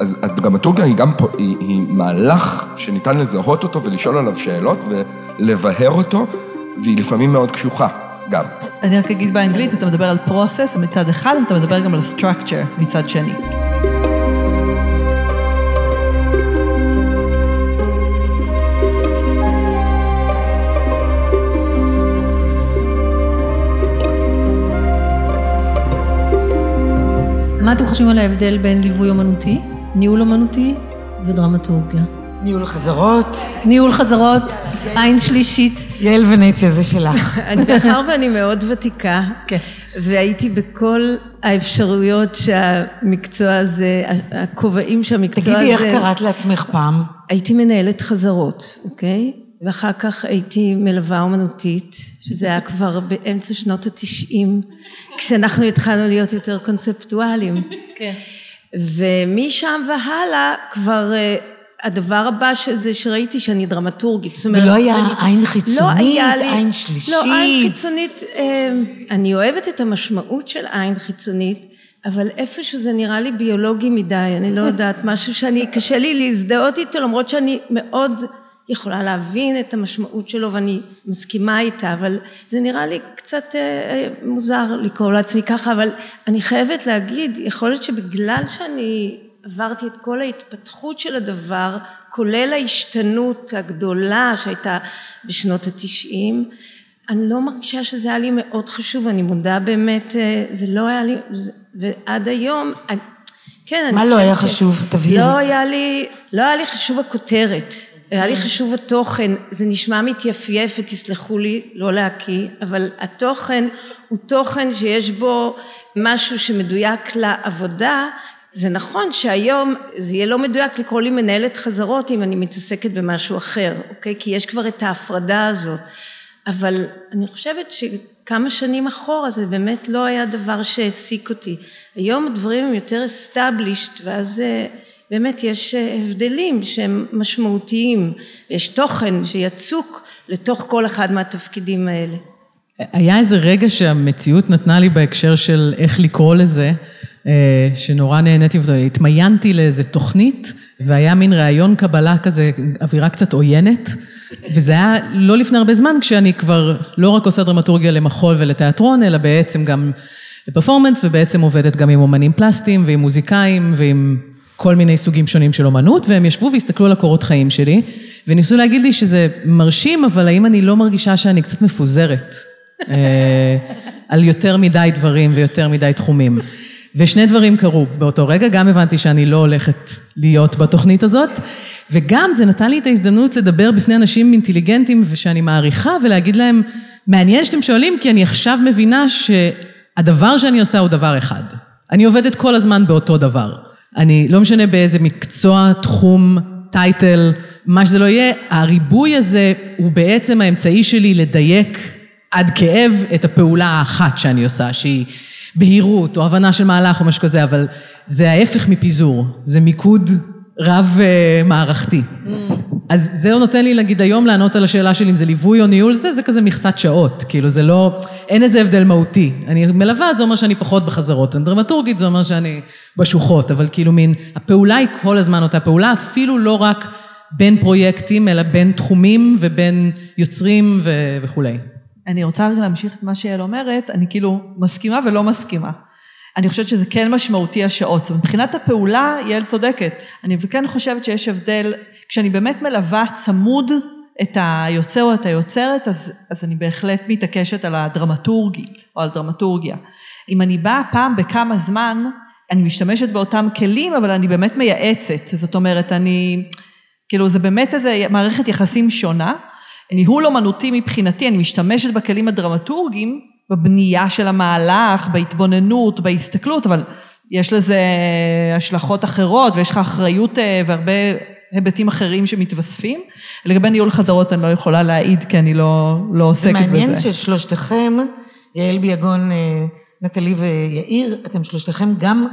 אז הדרמטורגיה היא גם פה, היא, היא מהלך שניתן לזהות אותו ולשאול עליו שאלות ולבהר אותו, והיא לפעמים מאוד קשוחה גם. אני רק אגיד באנגלית, אתה מדבר על process מצד אחד, ואתה מדבר גם על structure מצד שני. מה אתם חושבים על ההבדל בין ליווי אומנותי, ניהול אומנותי ודרמטורגיה? ניהול חזרות. ניהול חזרות, עין שלישית. יעל ונציה, זה שלך. מאחר ואני מאוד ותיקה, כן. והייתי בכל האפשרויות שהמקצוע הזה, הכובעים שהמקצוע הזה... תגידי, איך קראת לעצמך פעם? הייתי מנהלת חזרות, אוקיי? ואחר כך הייתי מלווה אומנותית, שזה היה כבר באמצע שנות התשעים, כשאנחנו התחלנו להיות יותר קונספטואליים. כן. ומשם והלאה כבר אה, הדבר הבא שזה שראיתי שאני דרמטורגית. זאת אומרת, ולא היה אני, עין חיצונית, לא היה לי, עין שלישית. לא, עין חיצונית, אה, אני אוהבת את המשמעות של עין חיצונית, אבל איפשהו זה נראה לי ביולוגי מדי, אני לא יודעת, משהו שאני, קשה לי להזדהות איתו, למרות שאני מאוד... יכולה להבין את המשמעות שלו ואני מסכימה איתה, אבל זה נראה לי קצת אה, אה, מוזר לקרוא לעצמי ככה, אבל אני חייבת להגיד, יכול להיות שבגלל שאני עברתי את כל ההתפתחות של הדבר, כולל ההשתנות הגדולה שהייתה בשנות התשעים, אני לא מרגישה שזה היה לי מאוד חשוב, אני מודה באמת, אה, זה לא היה לי, ועד היום, אני, כן, מה לא היה ש... חשוב? תבהירי. לא היה לי, לא היה לי חשוב הכותרת. היה לי חשוב התוכן, זה נשמע מתייפייף ותסלחו לי לא להקיא, אבל התוכן הוא תוכן שיש בו משהו שמדויק לעבודה, זה נכון שהיום זה יהיה לא מדויק לקרוא לי מנהלת חזרות אם אני מתעסקת במשהו אחר, אוקיי? כי יש כבר את ההפרדה הזאת, אבל אני חושבת שכמה שנים אחורה זה באמת לא היה דבר שהעסיק אותי. היום הדברים הם יותר established ואז באמת יש אה, הבדלים שהם משמעותיים, יש תוכן שיצוק לתוך כל אחד מהתפקידים האלה. היה איזה רגע שהמציאות נתנה לי בהקשר של איך לקרוא לזה, אה, שנורא נהניתי, התמיינתי לאיזה תוכנית, והיה מין ראיון קבלה כזה, אווירה קצת עוינת, וזה היה לא לפני הרבה זמן, כשאני כבר לא רק עושה דרמטורגיה למחול ולתיאטרון, אלא בעצם גם לפרפורמנס, ובעצם עובדת גם עם אומנים פלסטיים ועם מוזיקאים ועם כל מיני סוגים שונים של אומנות, והם ישבו והסתכלו על הקורות חיים שלי, וניסו להגיד לי שזה מרשים, אבל האם אני לא מרגישה שאני קצת מפוזרת אה, על יותר מדי דברים ויותר מדי תחומים. ושני דברים קרו באותו רגע, גם הבנתי שאני לא הולכת להיות בתוכנית הזאת, וגם זה נתן לי את ההזדמנות לדבר בפני אנשים אינטליגנטים ושאני מעריכה, ולהגיד להם, מעניין שאתם שואלים, כי אני עכשיו מבינה שהדבר שאני עושה הוא דבר אחד. אני עובדת כל הזמן באותו דבר. אני, לא משנה באיזה מקצוע, תחום, טייטל, מה שזה לא יהיה, הריבוי הזה הוא בעצם האמצעי שלי לדייק עד כאב את הפעולה האחת שאני עושה, שהיא בהירות או הבנה של מהלך או משהו כזה, אבל זה ההפך מפיזור, זה מיקוד רב אה. Mm. אז זהו נותן לי להגיד היום לענות על השאלה שלי אם זה ליווי או ניהול, זה, זה כזה מכסת שעות, כאילו זה לא, אין איזה הבדל מהותי. אני מלווה, זה אומר שאני פחות בחזרות. אני דרמטורגית, זה אומר שאני בשוחות, אבל כאילו מין, הפעולה היא כל הזמן אותה פעולה, אפילו לא רק בין פרויקטים, אלא בין תחומים ובין יוצרים ו- וכולי. אני רוצה רגע להמשיך את מה שיעל אומרת, אני כאילו מסכימה ולא מסכימה. אני חושבת שזה כן משמעותי השעות. מבחינת הפעולה, יעל צודקת. אני כן חושבת שיש הבדל, כשאני באמת מלווה צמוד את היוצר או את היוצרת, אז, אז אני בהחלט מתעקשת על הדרמטורגית, או על דרמטורגיה. אם אני באה פעם בכמה זמן, אני משתמשת באותם כלים, אבל אני באמת מייעצת. זאת אומרת, אני, כאילו, זה באמת איזה מערכת יחסים שונה. ניהול אומנותי מבחינתי, אני משתמשת בכלים הדרמטורגיים, בבנייה של המהלך, בהתבוננות, בהסתכלות, אבל יש לזה השלכות אחרות, ויש לך אחריות אה, והרבה היבטים אחרים שמתווספים. לגבי ניהול חזרות אני לא יכולה להעיד, כי אני לא, לא עוסקת בזה. זה מעניין ששלושתכם, יעל ביגון, אה, נטלי ויאיר, אתם שלושתכם גם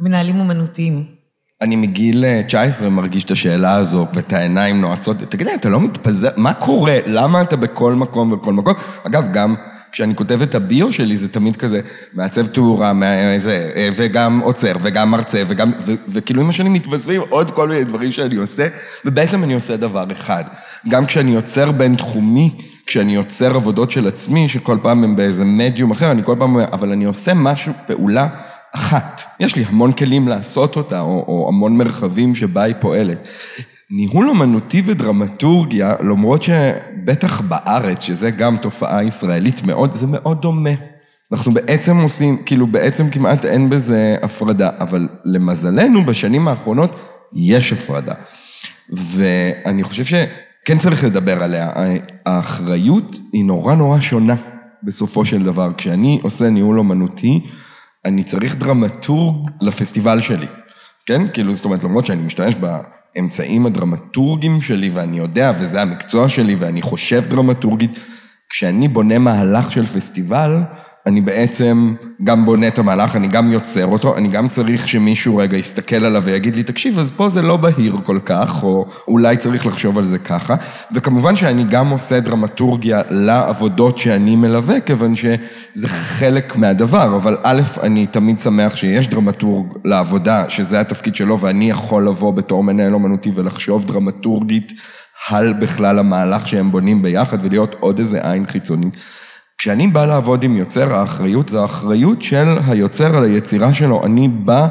מנהלים אומנותיים. אני מגיל 19 מרגיש את השאלה הזו ואת העיניים נועצות. תגיד, אתה לא מתפזר? מה קורה? למה אתה בכל מקום ובכל מקום? אגב, גם... כשאני כותב את הביו שלי זה תמיד כזה מעצב תאורה, זה, וגם עוצר, וגם מרצה, וגם, ו, וכאילו עם השנים מתווספים עוד כל מיני דברים שאני עושה, ובעצם אני עושה דבר אחד. גם כשאני יוצר בין תחומי, כשאני יוצר עבודות של עצמי, שכל פעם הם באיזה מדיום אחר, אני כל פעם אבל אני עושה משהו, פעולה אחת. יש לי המון כלים לעשות אותה, או, או המון מרחבים שבה היא פועלת. ניהול אומנותי ודרמטורגיה, למרות שבטח בארץ, שזה גם תופעה ישראלית מאוד, זה מאוד דומה. אנחנו בעצם עושים, כאילו בעצם כמעט אין בזה הפרדה, אבל למזלנו בשנים האחרונות יש הפרדה. ואני חושב שכן צריך לדבר עליה. האחריות היא נורא נורא שונה בסופו של דבר. כשאני עושה ניהול אומנותי, אני צריך דרמטורג לפסטיבל שלי. כן? כאילו, זאת אומרת, למרות שאני משתמש באמצעים הדרמטורגיים שלי, ואני יודע, וזה המקצוע שלי, ואני חושב דרמטורגית, כשאני בונה מהלך של פסטיבל, אני בעצם גם בונה את המהלך, אני גם יוצר אותו, אני גם צריך שמישהו רגע יסתכל עליו ויגיד לי, תקשיב, אז פה זה לא בהיר כל כך, או אולי צריך לחשוב על זה ככה. וכמובן שאני גם עושה דרמטורגיה לעבודות שאני מלווה, כיוון שזה חלק מהדבר, אבל א', אני תמיד שמח שיש דרמטורג לעבודה, שזה התפקיד שלו, ואני יכול לבוא בתור מנהל אומנותי ולחשוב דרמטורגית על בכלל המהלך שהם בונים ביחד, ולהיות עוד איזה עין חיצונית. כשאני בא לעבוד עם יוצר, האחריות זו האחריות של היוצר על היצירה שלו. אני בא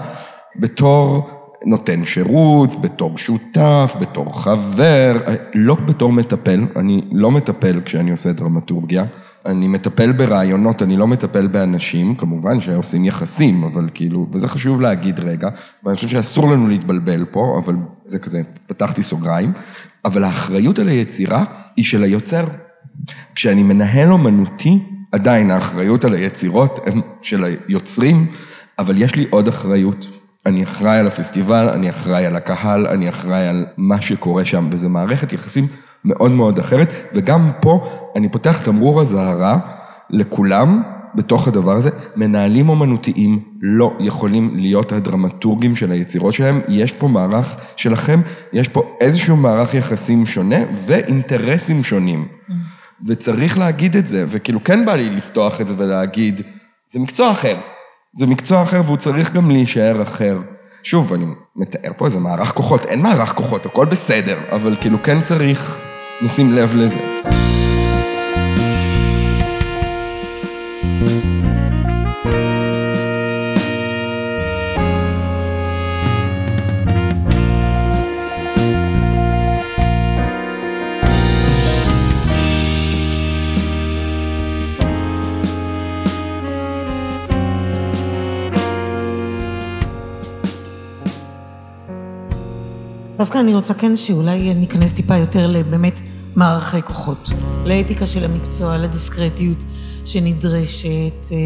בתור נותן שירות, בתור שותף, בתור חבר, לא בתור מטפל, אני לא מטפל כשאני עושה דרמטורגיה. אני מטפל ברעיונות, אני לא מטפל באנשים, כמובן שעושים יחסים, אבל כאילו, וזה חשוב להגיד רגע, ואני חושב שאסור לנו להתבלבל פה, אבל זה כזה, פתחתי סוגריים, אבל האחריות על היצירה היא של היוצר. כשאני מנהל אומנותי, עדיין האחריות על היצירות הן של היוצרים, אבל יש לי עוד אחריות. אני אחראי על הפסטיבל, אני אחראי על הקהל, אני אחראי על מה שקורה שם, וזו מערכת יחסים מאוד מאוד אחרת, וגם פה אני פותח תמרור אזהרה לכולם בתוך הדבר הזה. מנהלים אומנותיים לא יכולים להיות הדרמטורגים של היצירות שלהם, יש פה מערך שלכם, יש פה איזשהו מערך יחסים שונה ואינטרסים שונים. Mm. וצריך להגיד את זה, וכאילו כן בא לי לפתוח את זה ולהגיד, זה מקצוע אחר. זה מקצוע אחר והוא צריך גם להישאר אחר. שוב, אני מתאר פה איזה מערך כוחות, אין מערך כוחות, הכל בסדר, אבל כאילו כן צריך נשים לב לזה. דווקא אני רוצה כן שאולי ניכנס טיפה יותר לבאמת מערכי כוחות, לאתיקה של המקצוע, לדיסקרטיות שנדרשת, אה,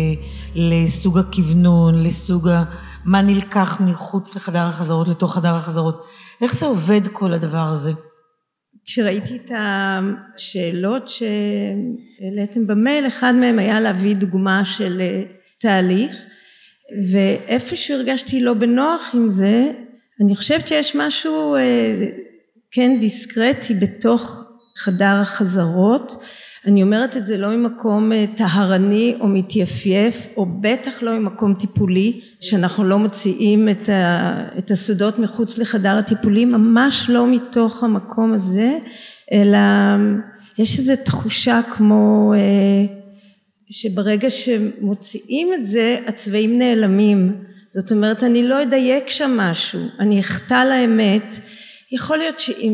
לסוג הכוונון, לסוג ה... מה נלקח מחוץ לחדר החזרות לתוך חדר החזרות. איך זה עובד כל הדבר הזה? כשראיתי את השאלות שהעליתם במייל, אחד מהם היה להביא דוגמה של אה, תהליך, ואיפשהו הרגשתי לא בנוח עם זה, אני חושבת שיש משהו אה, כן דיסקרטי בתוך חדר החזרות. אני אומרת את זה לא ממקום אה, טהרני או מתייפייף, או בטח לא ממקום טיפולי, שאנחנו לא מוציאים את, ה, את הסודות מחוץ לחדר הטיפולי, ממש לא מתוך המקום הזה, אלא יש איזו תחושה כמו אה, שברגע שמוציאים את זה, הצבעים נעלמים. זאת אומרת, אני לא אדייק שם משהו, אני אחטא לאמת, יכול להיות שאם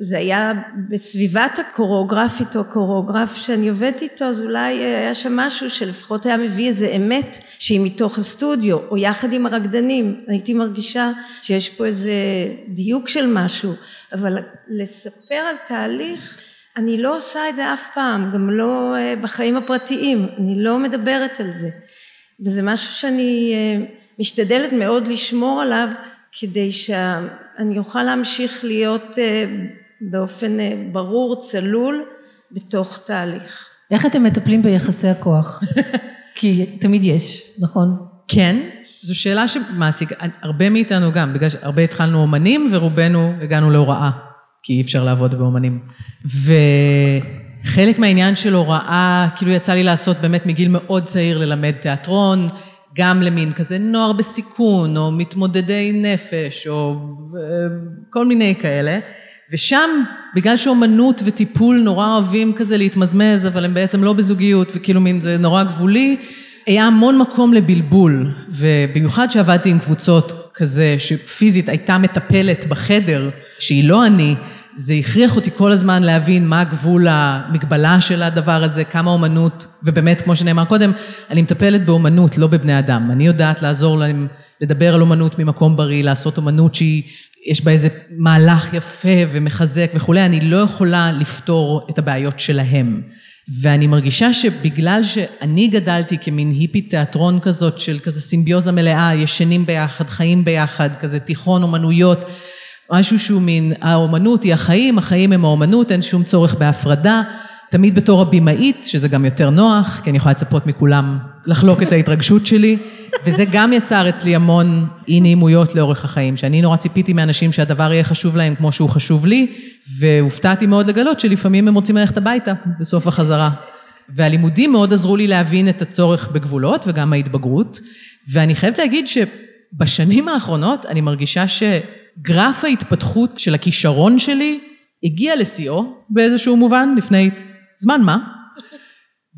זה היה בסביבת הקוריאוגרפית או הקוריאוגרף שאני עובדת איתו, אז אולי היה שם משהו שלפחות היה מביא איזה אמת שהיא מתוך הסטודיו, או יחד עם הרקדנים. הייתי מרגישה שיש פה איזה דיוק של משהו, אבל לספר על תהליך, אני לא עושה את זה אף פעם, גם לא אה, בחיים הפרטיים, אני לא מדברת על זה. וזה משהו שאני אה, משתדלת מאוד לשמור עליו, כדי שאני אוכל להמשיך להיות אה, באופן אה, ברור, צלול, בתוך תהליך. איך אתם מטפלים ביחסי הכוח? כי תמיד יש, נכון? כן, זו שאלה שמעסיק, הרבה מאיתנו גם, בגלל שהרבה התחלנו אומנים ורובנו הגענו להוראה, כי אי אפשר לעבוד באומנים. וחלק מהעניין של הוראה, כאילו יצא לי לעשות באמת מגיל מאוד צעיר ללמד תיאטרון, גם למין כזה נוער בסיכון, או מתמודדי נפש, או אה, כל מיני כאלה. ושם, בגלל שאומנות וטיפול נורא אוהבים כזה להתמזמז, אבל הם בעצם לא בזוגיות, וכאילו מין זה נורא גבולי, היה המון מקום לבלבול, ובמיוחד שעבדתי עם קבוצות כזה, שפיזית הייתה מטפלת בחדר, שהיא לא אני, זה הכריח אותי כל הזמן להבין מה גבול המגבלה של הדבר הזה, כמה אומנות, ובאמת, כמו שנאמר קודם, אני מטפלת באומנות, לא בבני אדם. אני יודעת לעזור להם לדבר על אומנות ממקום בריא, לעשות אומנות שהיא, יש בה איזה מהלך יפה ומחזק וכולי, אני לא יכולה לפתור את הבעיות שלהם. ואני מרגישה שבגלל שאני גדלתי כמין היפית תיאטרון כזאת, של כזה סימביוזה מלאה, ישנים ביחד, חיים ביחד, כזה תיכון אומנויות, משהו שהוא מין, האומנות היא החיים, החיים הם האומנות, אין שום צורך בהפרדה. תמיד בתור הבימאית, שזה גם יותר נוח, כי אני יכולה לצפות מכולם לחלוק את ההתרגשות שלי, וזה גם יצר אצלי המון אי נעימויות לאורך החיים, שאני נורא ציפיתי מאנשים שהדבר יהיה חשוב להם כמו שהוא חשוב לי, והופתעתי מאוד לגלות שלפעמים הם רוצים ללכת הביתה בסוף החזרה. והלימודים מאוד עזרו לי להבין את הצורך בגבולות וגם ההתבגרות, ואני חייבת להגיד שבשנים האחרונות אני מרגישה ש... גרף ההתפתחות של הכישרון שלי הגיע לשיאו באיזשהו מובן, לפני זמן מה,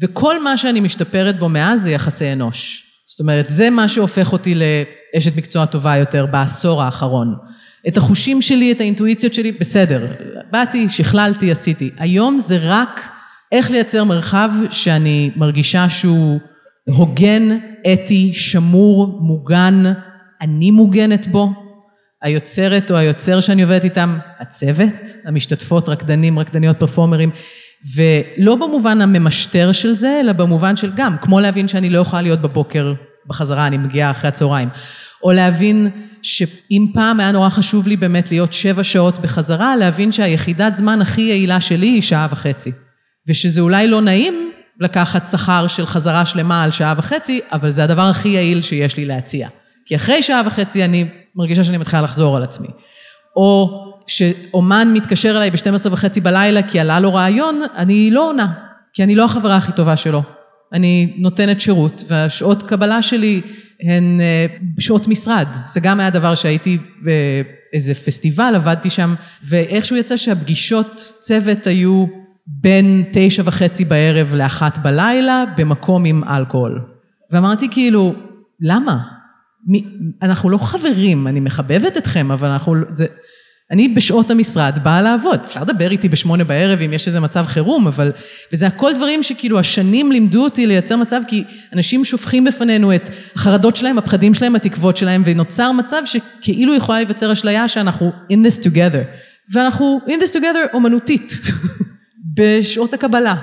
וכל מה שאני משתפרת בו מאז זה יחסי אנוש. זאת אומרת, זה מה שהופך אותי לאשת מקצוע טובה יותר בעשור האחרון. את החושים שלי, את האינטואיציות שלי, בסדר. באתי, שכללתי, עשיתי. היום זה רק איך לייצר מרחב שאני מרגישה שהוא הוגן, אתי, שמור, מוגן, אני מוגנת בו, היוצרת או היוצר שאני עובדת איתם, הצוות, המשתתפות, רקדנים, רקדניות, פרפורמרים, ולא במובן הממשטר של זה, אלא במובן של גם, כמו להבין שאני לא יכולה להיות בבוקר בחזרה, אני מגיעה אחרי הצהריים. או להבין שאם פעם היה נורא חשוב לי באמת להיות שבע שעות בחזרה, להבין שהיחידת זמן הכי יעילה שלי היא שעה וחצי. ושזה אולי לא נעים לקחת שכר של חזרה שלמה על שעה וחצי, אבל זה הדבר הכי יעיל שיש לי להציע. כי אחרי שעה וחצי אני מרגישה שאני מתחילה לחזור על עצמי. או שאומן מתקשר אליי ב-12 וחצי בלילה כי עלה לו רעיון, אני לא עונה, כי אני לא החברה הכי טובה שלו. אני נותנת שירות, והשעות קבלה שלי הן אה, שעות משרד. זה גם היה דבר שהייתי באיזה פסטיבל, עבדתי שם, ואיכשהו יצא שהפגישות צוות היו בין תשע וחצי בערב לאחת בלילה, במקום עם אלכוהול. ואמרתי כאילו, למה? אנחנו לא חברים, אני מחבבת אתכם, אבל אנחנו... זה, אני בשעות המשרד באה לעבוד. אפשר לדבר איתי בשמונה בערב אם יש איזה מצב חירום, אבל... וזה הכל דברים שכאילו השנים לימדו אותי לייצר מצב, כי אנשים שופכים בפנינו את החרדות שלהם, הפחדים שלהם, התקוות שלהם, ונוצר מצב שכאילו יכולה להיווצר אשליה שאנחנו in this together. ואנחנו in this together אומנותית, בשעות הקבלה.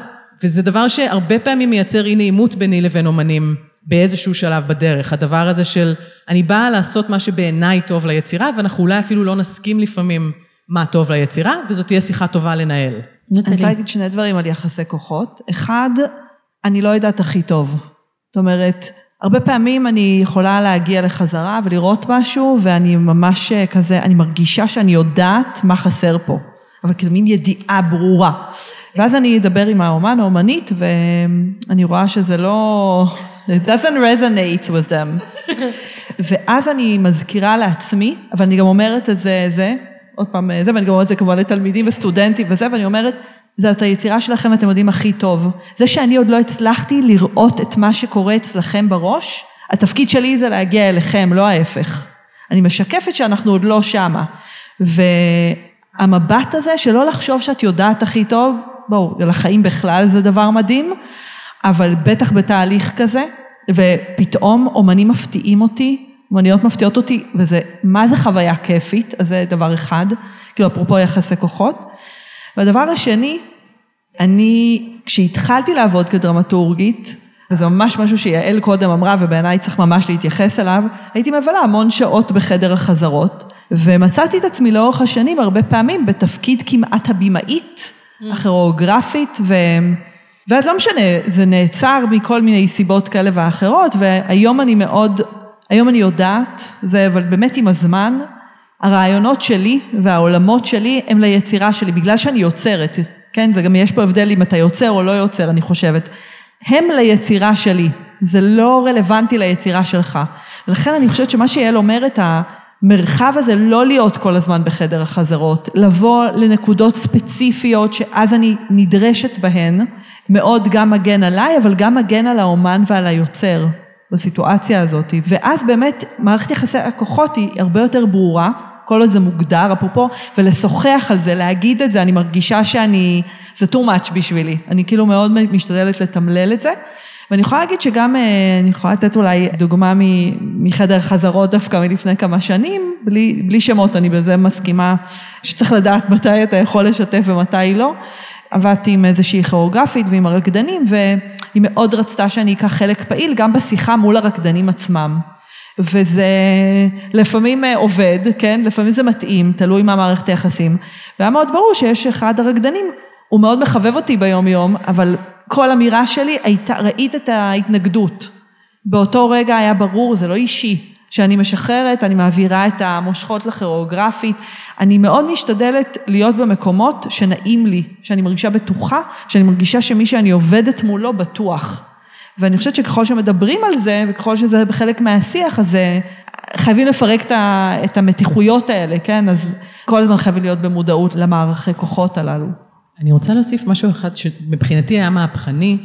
וזה דבר שהרבה פעמים מייצר אי נעימות ביני לבין אומנים. באיזשהו שלב בדרך. הדבר הזה של, אני באה לעשות מה שבעיניי טוב ליצירה, ואנחנו אולי אפילו לא נסכים לפעמים מה טוב ליצירה, וזאת תהיה שיחה טובה לנהל. אני רוצה להגיד שני דברים על יחסי כוחות. אחד, אני לא יודעת הכי טוב. זאת אומרת, הרבה פעמים אני יכולה להגיע לחזרה ולראות משהו, ואני ממש כזה, אני מרגישה שאני יודעת מה חסר פה. אבל כזה מין ידיעה ברורה. ואז אני אדבר עם האומן, האומנית, ואני רואה שזה לא... It doesn't resonate with them. ואז אני מזכירה לעצמי, אבל אני גם אומרת את זה, זה, עוד פעם זה, ואני גם אומרת את זה כמובן לתלמידים וסטודנטים וזה, ואני אומרת, זאת היצירה שלכם, אתם יודעים הכי טוב. זה שאני עוד לא הצלחתי לראות את מה שקורה אצלכם בראש, התפקיד שלי זה להגיע אליכם, לא ההפך. אני משקפת שאנחנו עוד לא שמה. והמבט הזה שלא לחשוב שאת יודעת הכי טוב, בואו, לחיים בכלל זה דבר מדהים, אבל בטח בתהליך כזה, ופתאום אומנים מפתיעים אותי, אומניות מפתיעות אותי, וזה, מה זה חוויה כיפית, אז זה דבר אחד, כאילו אפרופו יחסי כוחות. והדבר השני, אני, כשהתחלתי לעבוד כדרמטורגית, וזה ממש משהו שיעל קודם אמרה, ובעיניי צריך ממש להתייחס אליו, הייתי מבלה המון שעות בחדר החזרות, ומצאתי את עצמי לאורך השנים הרבה פעמים בתפקיד כמעט הבימאית, הכירוגרפית, ו... ואז לא משנה, זה נעצר מכל מיני סיבות כאלה ואחרות, והיום אני מאוד, היום אני יודעת, זה אבל באמת עם הזמן, הרעיונות שלי והעולמות שלי הם ליצירה שלי, בגלל שאני יוצרת, כן, זה גם יש פה הבדל אם אתה יוצר או לא יוצר, אני חושבת. הם ליצירה שלי, זה לא רלוונטי ליצירה שלך. ולכן אני חושבת שמה שיעל אומרת, המרחב הזה לא להיות כל הזמן בחדר החזרות, לבוא לנקודות ספציפיות שאז אני נדרשת בהן, מאוד גם מגן עליי, אבל גם מגן על האומן ועל היוצר בסיטואציה הזאת. ואז באמת מערכת יחסי הכוחות היא הרבה יותר ברורה, כל עוד זה מוגדר, אפרופו, ולשוחח על זה, להגיד את זה, אני מרגישה שאני, זה too much בשבילי. אני כאילו מאוד משתדלת לתמלל את זה. ואני יכולה להגיד שגם, אה, אני יכולה לתת אולי דוגמה מחדר חזרות דווקא מלפני כמה שנים, בלי, בלי שמות, אני בזה מסכימה שצריך לדעת מתי אתה יכול לשתף ומתי לא. עבדתי עם איזושהי כירוגרפית ועם הרקדנים, והיא מאוד רצתה שאני אקח חלק פעיל גם בשיחה מול הרקדנים עצמם. וזה לפעמים אה, עובד, כן? לפעמים זה מתאים, תלוי מה מערכת היחסים. והיה מאוד ברור שיש אחד הרקדנים, הוא מאוד מחבב אותי ביום יום, אבל כל אמירה שלי הייתה, ראית את ההתנגדות. באותו רגע היה ברור, זה לא אישי. שאני משחררת, אני מעבירה את המושכות לכירוגרפית. אני מאוד משתדלת להיות במקומות שנעים לי, שאני מרגישה בטוחה, שאני מרגישה שמי שאני עובדת מולו בטוח. ואני חושבת שככל שמדברים על זה, וככל שזה חלק מהשיח, אז אה, חייבים לפרק את המתיחויות האלה, כן? אז כל הזמן חייבים להיות במודעות למערכי כוחות הללו. אני רוצה להוסיף משהו אחד שמבחינתי היה מהפכני.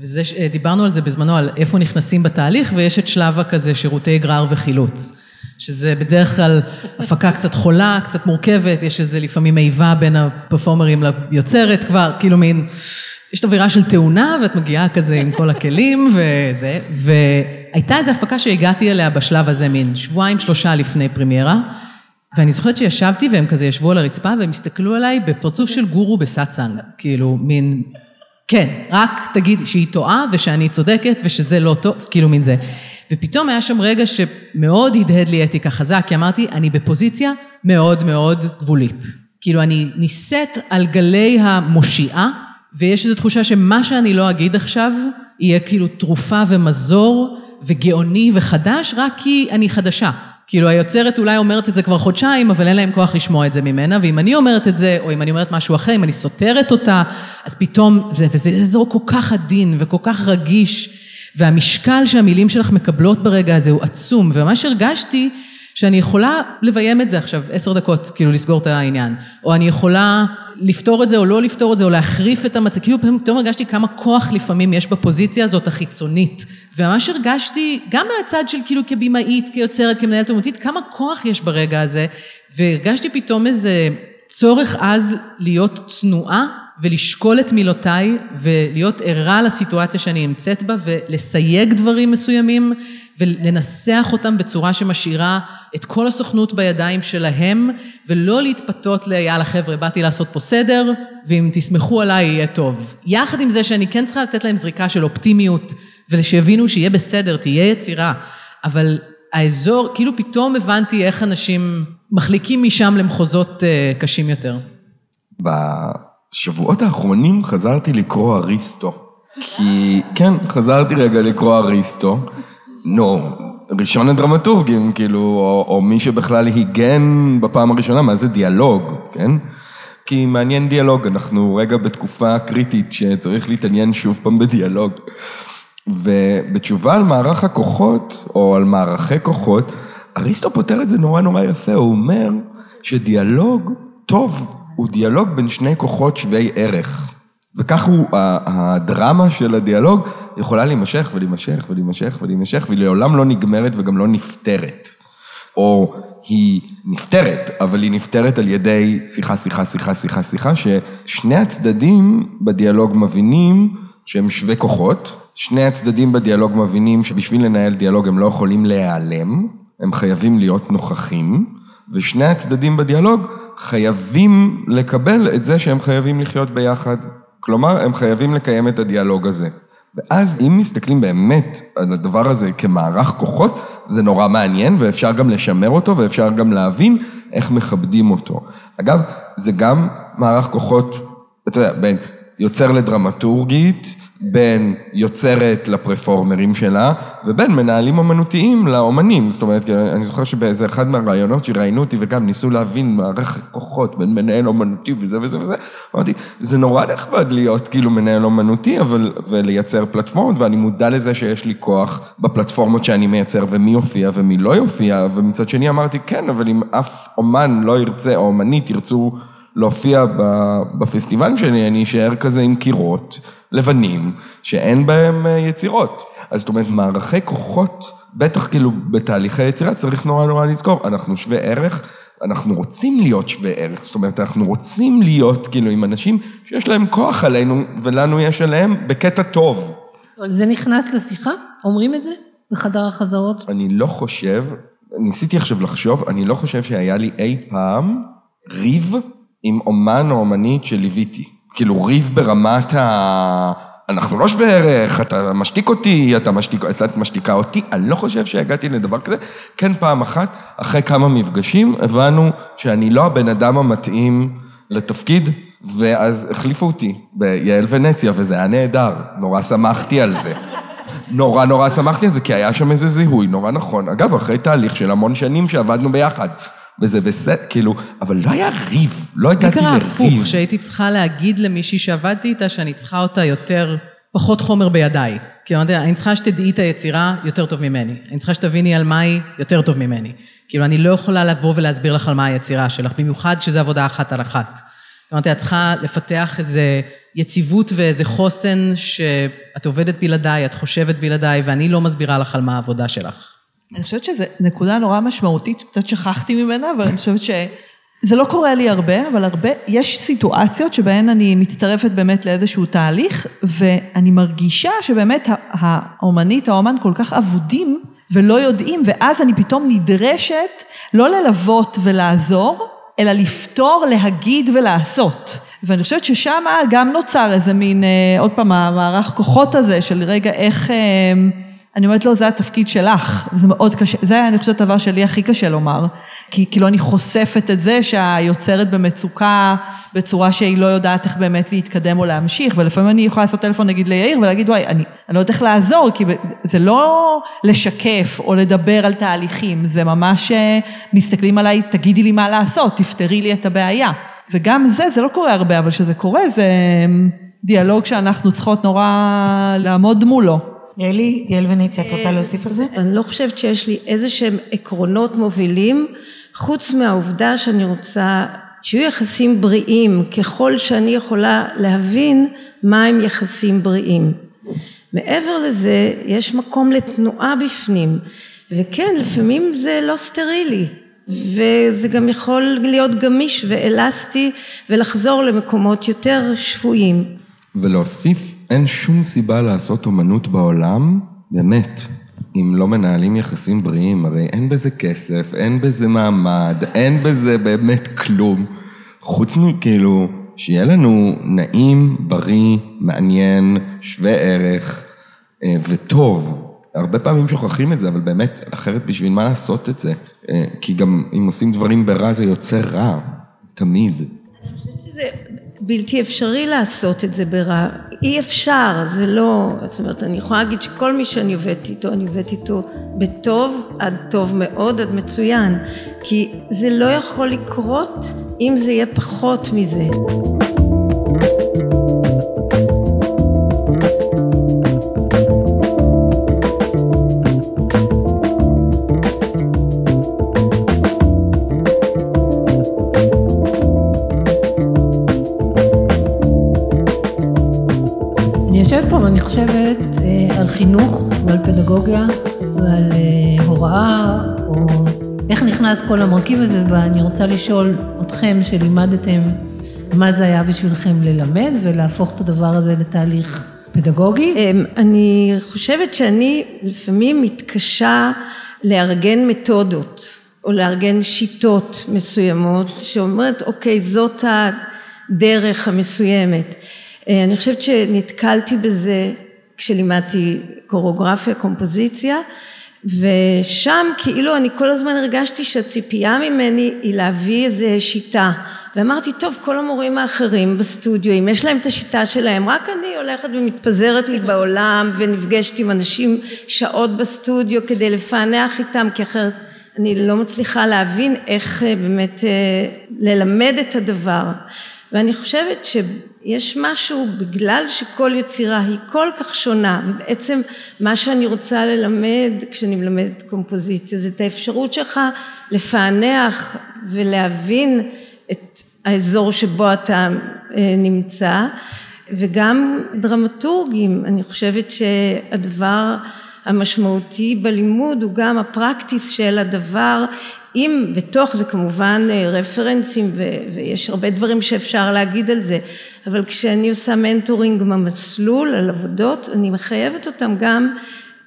וזה, דיברנו על זה בזמנו, על איפה נכנסים בתהליך, ויש את שלב הכזה שירותי גרר וחילוץ. שזה בדרך כלל הפקה קצת חולה, קצת מורכבת, יש איזה לפעמים איבה בין הפרפורמרים ליוצרת כבר, כאילו מין, יש את אווירה של תאונה, ואת מגיעה כזה עם כל הכלים וזה, והייתה איזו הפקה שהגעתי אליה בשלב הזה, מין שבועיים, שלושה לפני פרימיירה, ואני זוכרת שישבתי והם כזה ישבו על הרצפה והם הסתכלו עליי בפרצוף של גורו בסאצאנג, כאילו מין כן, רק תגיד שהיא טועה ושאני צודקת ושזה לא טוב, כאילו מין זה. ופתאום היה שם רגע שמאוד הדהד לי אתיקה חזק, כי אמרתי, אני בפוזיציה מאוד מאוד גבולית. כאילו, אני נישאת על גלי המושיעה, ויש איזו תחושה שמה שאני לא אגיד עכשיו, יהיה כאילו תרופה ומזור וגאוני וחדש, רק כי אני חדשה. כאילו היוצרת אולי אומרת את זה כבר חודשיים, אבל אין להם כוח לשמוע את זה ממנה, ואם אני אומרת את זה, או אם אני אומרת משהו אחר, אם אני סותרת אותה, אז פתאום, זה, וזה אזור כל כך עדין וכל כך רגיש, והמשקל שהמילים שלך מקבלות ברגע הזה הוא עצום, וממש הרגשתי שאני יכולה לביים את זה עכשיו עשר דקות, כאילו לסגור את העניין, או אני יכולה לפתור את זה או לא לפתור את זה, או להחריף את המצב, כאילו פתאום הרגשתי כמה כוח לפעמים יש בפוזיציה הזאת החיצונית. וממש הרגשתי, גם מהצד של כאילו כבימאית, כיוצרת, כמנהלת אומנותית, כמה כוח יש ברגע הזה, והרגשתי פתאום איזה צורך אז להיות צנועה ולשקול את מילותיי ולהיות ערה לסיטואציה שאני נמצאת בה ולסייג דברים מסוימים ולנסח אותם בצורה שמשאירה את כל הסוכנות בידיים שלהם ולא להתפתות ליאללה חבר'ה באתי לעשות פה סדר ואם תסמכו עליי יהיה טוב. יחד עם זה שאני כן צריכה לתת להם זריקה של אופטימיות ושיבינו שיהיה בסדר, תהיה יצירה, אבל האזור, כאילו פתאום הבנתי איך אנשים מחליקים משם למחוזות אה, קשים יותר. בשבועות האחרונים חזרתי לקרוא אריסטו. כי, כן, חזרתי רגע לקרוא אריסטו. נו, ראשון הדרמטורגים, כאילו, או, או מי שבכלל היגן בפעם הראשונה, מה זה דיאלוג, כן? כי מעניין דיאלוג, אנחנו רגע בתקופה קריטית שצריך להתעניין שוב פעם בדיאלוג. ובתשובה על מערך הכוחות, או על מערכי כוחות, אריסטו פותר את זה נורא נורא יפה, הוא אומר שדיאלוג טוב הוא דיאלוג בין שני כוחות שווי ערך. וכך הוא, הדרמה של הדיאלוג יכולה להימשך ולהימשך ולהימשך ולהימשך, והיא לעולם לא נגמרת וגם לא נפתרת. או היא נפתרת, אבל היא נפתרת על ידי שיחה, שיחה, שיחה, שיחה, שיחה, ששני הצדדים בדיאלוג מבינים שהם שווי כוחות, שני הצדדים בדיאלוג מבינים שבשביל לנהל דיאלוג הם לא יכולים להיעלם, הם חייבים להיות נוכחים, ושני הצדדים בדיאלוג חייבים לקבל את זה שהם חייבים לחיות ביחד. כלומר, הם חייבים לקיים את הדיאלוג הזה. ואז אם מסתכלים באמת על הדבר הזה כמערך כוחות, זה נורא מעניין ואפשר גם לשמר אותו ואפשר גם להבין איך מכבדים אותו. אגב, זה גם מערך כוחות, אתה יודע, בין יוצר לדרמטורגית, בין יוצרת לפרפורמרים שלה, ובין מנהלים אומנותיים לאומנים. זאת אומרת, אני זוכר שבאיזה אחד מהרעיונות שראיינו אותי וגם ניסו להבין מערכת כוחות בין מנהל אומנותי וזה וזה וזה, אמרתי, זה נורא נכבד להיות כאילו מנהל אומנותי, אבל, ולייצר פלטפורמות, ואני מודע לזה שיש לי כוח בפלטפורמות שאני מייצר, ומי יופיע ומי לא יופיע, ומצד שני אמרתי, כן, אבל אם אף אומן לא ירצה, או אומנית ירצו להופיע בפסטיבל שלי, אני אשאר כזה עם קירות לבנים, שאין בהם אה, יצירות. אז זאת אומרת, מערכי כוחות, בטח כאילו בתהליכי יצירה, צריך נורא נורא לזכור, אנחנו שווי ערך, אנחנו רוצים להיות שווי ערך, זאת אומרת, אנחנו רוצים להיות כאילו עם אנשים שיש להם כוח עלינו, ולנו יש עליהם בקטע טוב. אבל זה נכנס לשיחה? אומרים את זה? בחדר החזרות? אני לא חושב, ניסיתי עכשיו לחשוב, אני לא חושב שהיה לי אי פעם ריב עם אומן או אומנית שליוויתי. כאילו ריב ברמת ה... אנחנו לא שווה ערך, אתה משתיק אותי, אתה משתיק, את משתיקה אותי, אני לא חושב שהגעתי לדבר כזה. כן, פעם אחת, אחרי כמה מפגשים, הבנו שאני לא הבן אדם המתאים לתפקיד, ואז החליפו אותי ביעל ונציה, וזה היה נהדר, נורא שמחתי על זה. נורא נורא שמחתי על זה, כי היה שם איזה זיהוי נורא נכון. אגב, אחרי תהליך של המון שנים שעבדנו ביחד. וזה בסדר, כאילו, אבל לא היה ריב, לא הגעתי לריב. זה קרה הפוך, שהייתי צריכה להגיד למישהי שעבדתי איתה שאני צריכה אותה יותר, פחות חומר בידיי. לה, אני צריכה שתדעי את היצירה יותר טוב ממני. אני צריכה שתביני על מה היא יותר טוב ממני. כאילו, אני לא יכולה לבוא ולהסביר לך על מה היצירה שלך, במיוחד שזה עבודה אחת על אחת. אמרתי, את צריכה לפתח איזה יציבות ואיזה חוסן שאת עובדת בלעדיי, את חושבת בלעדיי, ואני לא מסבירה לך על מה העבודה שלך. אני חושבת שזו נקודה נורא משמעותית, קצת שכחתי ממנה, אבל אני חושבת שזה לא קורה לי הרבה, אבל הרבה, יש סיטואציות שבהן אני מצטרפת באמת לאיזשהו תהליך, ואני מרגישה שבאמת האומנית, האומן כל כך אבודים ולא יודעים, ואז אני פתאום נדרשת לא ללוות ולעזור, אלא לפתור, להגיד ולעשות. ואני חושבת ששם גם נוצר איזה מין, אה, עוד פעם, המערך כוחות הזה של רגע איך... אה, אני אומרת לו, זה התפקיד שלך, זה מאוד קשה, זה אני חושבת הדבר שלי הכי קשה לומר, כי כאילו אני חושפת את זה שהיוצרת במצוקה בצורה שהיא לא יודעת איך באמת להתקדם או להמשיך, ולפעמים אני יכולה לעשות טלפון נגיד ליאיר ולהגיד, וואי, אני, אני לא יודעת איך לעזור, כי זה לא לשקף או לדבר על תהליכים, זה ממש אה, מסתכלים עליי, תגידי לי מה לעשות, תפתרי לי את הבעיה. וגם זה, זה לא קורה הרבה, אבל כשזה קורה, זה אה, דיאלוג שאנחנו צריכות נורא לעמוד מולו. יעלי, יעל וניציה, את רוצה להוסיף על זה? אני לא חושבת שיש לי איזה שהם עקרונות מובילים, חוץ מהעובדה שאני רוצה שיהיו יחסים בריאים, ככל שאני יכולה להבין מה הם יחסים בריאים. מעבר לזה, יש מקום לתנועה בפנים, וכן, לפעמים זה לא סטרילי, וזה גם יכול להיות גמיש ואלסטי ולחזור למקומות יותר שפויים. ולהוסיף, אין שום סיבה לעשות אומנות בעולם, באמת, אם לא מנהלים יחסים בריאים, הרי אין בזה כסף, אין בזה מעמד, אין בזה באמת כלום. חוץ מכאילו, שיהיה לנו נעים, בריא, מעניין, שווה ערך אה, וטוב. הרבה פעמים שוכחים את זה, אבל באמת, אחרת בשביל מה לעשות את זה? אה, כי גם אם עושים דברים ברע זה יוצר רע, תמיד. אני חושבת שזה בלתי אפשרי לעשות את זה ברע. אי אפשר, זה לא, זאת אומרת, אני יכולה להגיד שכל מי שאני עובדת איתו, אני עובדת איתו בטוב, עד טוב מאוד, עד מצוין. כי זה לא יכול לקרות אם זה יהיה פחות מזה. נכנס כל המרכיב הזה, ואני רוצה לשאול אתכם שלימדתם מה זה היה בשבילכם ללמד ולהפוך את הדבר הזה לתהליך פדגוגי. אמ, אני חושבת שאני לפעמים מתקשה לארגן מתודות או לארגן שיטות מסוימות שאומרת אוקיי זאת הדרך המסוימת. אה, אני חושבת שנתקלתי בזה כשלימדתי קוריאוגרפיה, קומפוזיציה ושם כאילו אני כל הזמן הרגשתי שהציפייה ממני היא להביא איזה שיטה. ואמרתי טוב כל המורים האחרים בסטודיו אם יש להם את השיטה שלהם רק אני הולכת ומתפזרת לי בעולם ונפגשת עם אנשים שעות בסטודיו כדי לפענח איתם כי אחרת אני לא מצליחה להבין איך אה, באמת אה, ללמד את הדבר. ואני חושבת שיש משהו בגלל שכל יצירה היא כל כך שונה בעצם מה שאני רוצה ללמד כשאני מלמדת קומפוזיציה זה את האפשרות שלך לפענח ולהבין את האזור שבו אתה אה, נמצא וגם דרמטורגים. אני חושבת שהדבר המשמעותי בלימוד הוא גם הפרקטיס של הדבר. אם בתוך זה כמובן אה, רפרנסים ויש הרבה דברים שאפשר להגיד על זה אבל כשאני עושה מנטורינג במסלול על עבודות אני מחייבת אותם גם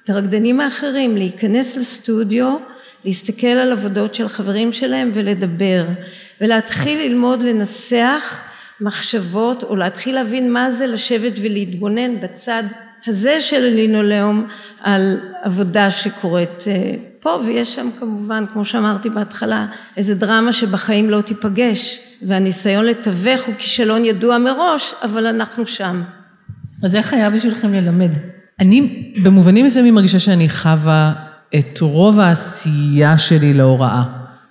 את הרקדנים האחרים להיכנס לסטודיו להסתכל על עבודות של חברים שלהם ולדבר ולהתחיל ללמוד לנסח מחשבות או להתחיל להבין מה זה לשבת ולהתבונן בצד הזה של הלינולאום על עבודה שקורית אה, פה ויש שם כמובן כמו שאמרתי בהתחלה איזה דרמה שבחיים לא תיפגש והניסיון לתווך הוא כישלון ידוע מראש אבל אנחנו שם. אז איך היה בשבילכם ללמד? אני במובנים מסוימים מרגישה שאני חווה את רוב העשייה שלי להוראה.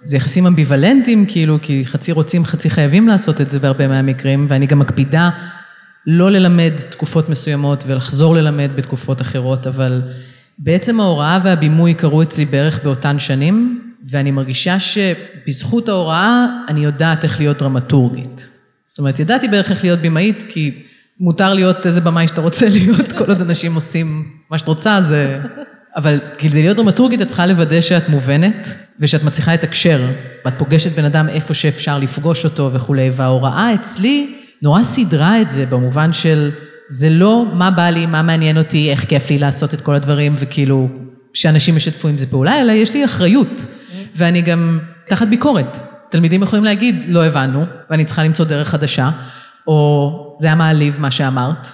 זה יחסים אמביוולנטיים כאילו כי חצי רוצים חצי חייבים לעשות את זה בהרבה מהמקרים ואני גם מקפידה לא ללמד תקופות מסוימות ולחזור ללמד בתקופות אחרות אבל בעצם ההוראה והבימוי קרו אצלי בערך באותן שנים, ואני מרגישה שבזכות ההוראה אני יודעת איך להיות דרמטורגית. זאת אומרת, ידעתי בערך איך להיות בימאית, כי מותר להיות איזה במאי שאתה רוצה להיות, כל עוד אנשים עושים מה שאת רוצה, זה... אבל כדי להיות דרמטורגית את צריכה לוודא שאת מובנת, ושאת מצליחה לתקשר, ואת פוגשת בן אדם איפה שאפשר לפגוש אותו וכולי, וההוראה אצלי נורא סידרה את זה במובן של... זה לא מה בא לי, מה מעניין אותי, איך כיף לי לעשות את כל הדברים, וכאילו, שאנשים ישתפו עם זה פעולה, אלא יש לי אחריות. ואני גם תחת ביקורת. תלמידים יכולים להגיד, לא הבנו, ואני צריכה למצוא דרך חדשה, או זה היה מעליב מה שאמרת,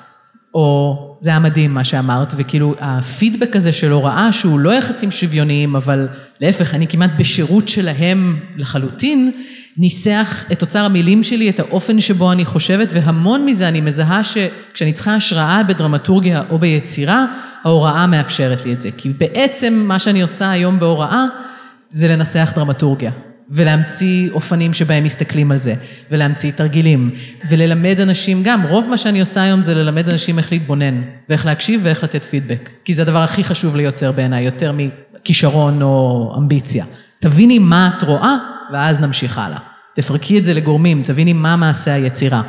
או זה היה מדהים מה שאמרת, וכאילו הפידבק הזה של הוראה שהוא לא יחסים שוויוניים, אבל להפך, אני כמעט בשירות שלהם לחלוטין, ניסח את אוצר המילים שלי, את האופן שבו אני חושבת, והמון מזה אני מזהה שכשאני צריכה השראה בדרמטורגיה או ביצירה, ההוראה מאפשרת לי את זה. כי בעצם מה שאני עושה היום בהוראה, זה לנסח דרמטורגיה. ולהמציא אופנים שבהם מסתכלים על זה, ולהמציא תרגילים, וללמד אנשים גם, רוב מה שאני עושה היום זה ללמד אנשים איך להתבונן, ואיך להקשיב ואיך לתת פידבק. כי זה הדבר הכי חשוב ליוצר בעיניי, יותר מכישרון או אמביציה. תביני מה את רואה, ואז נמשיך הלאה. תפרקי את זה לגורמים, תביני מה מעשה היצירה.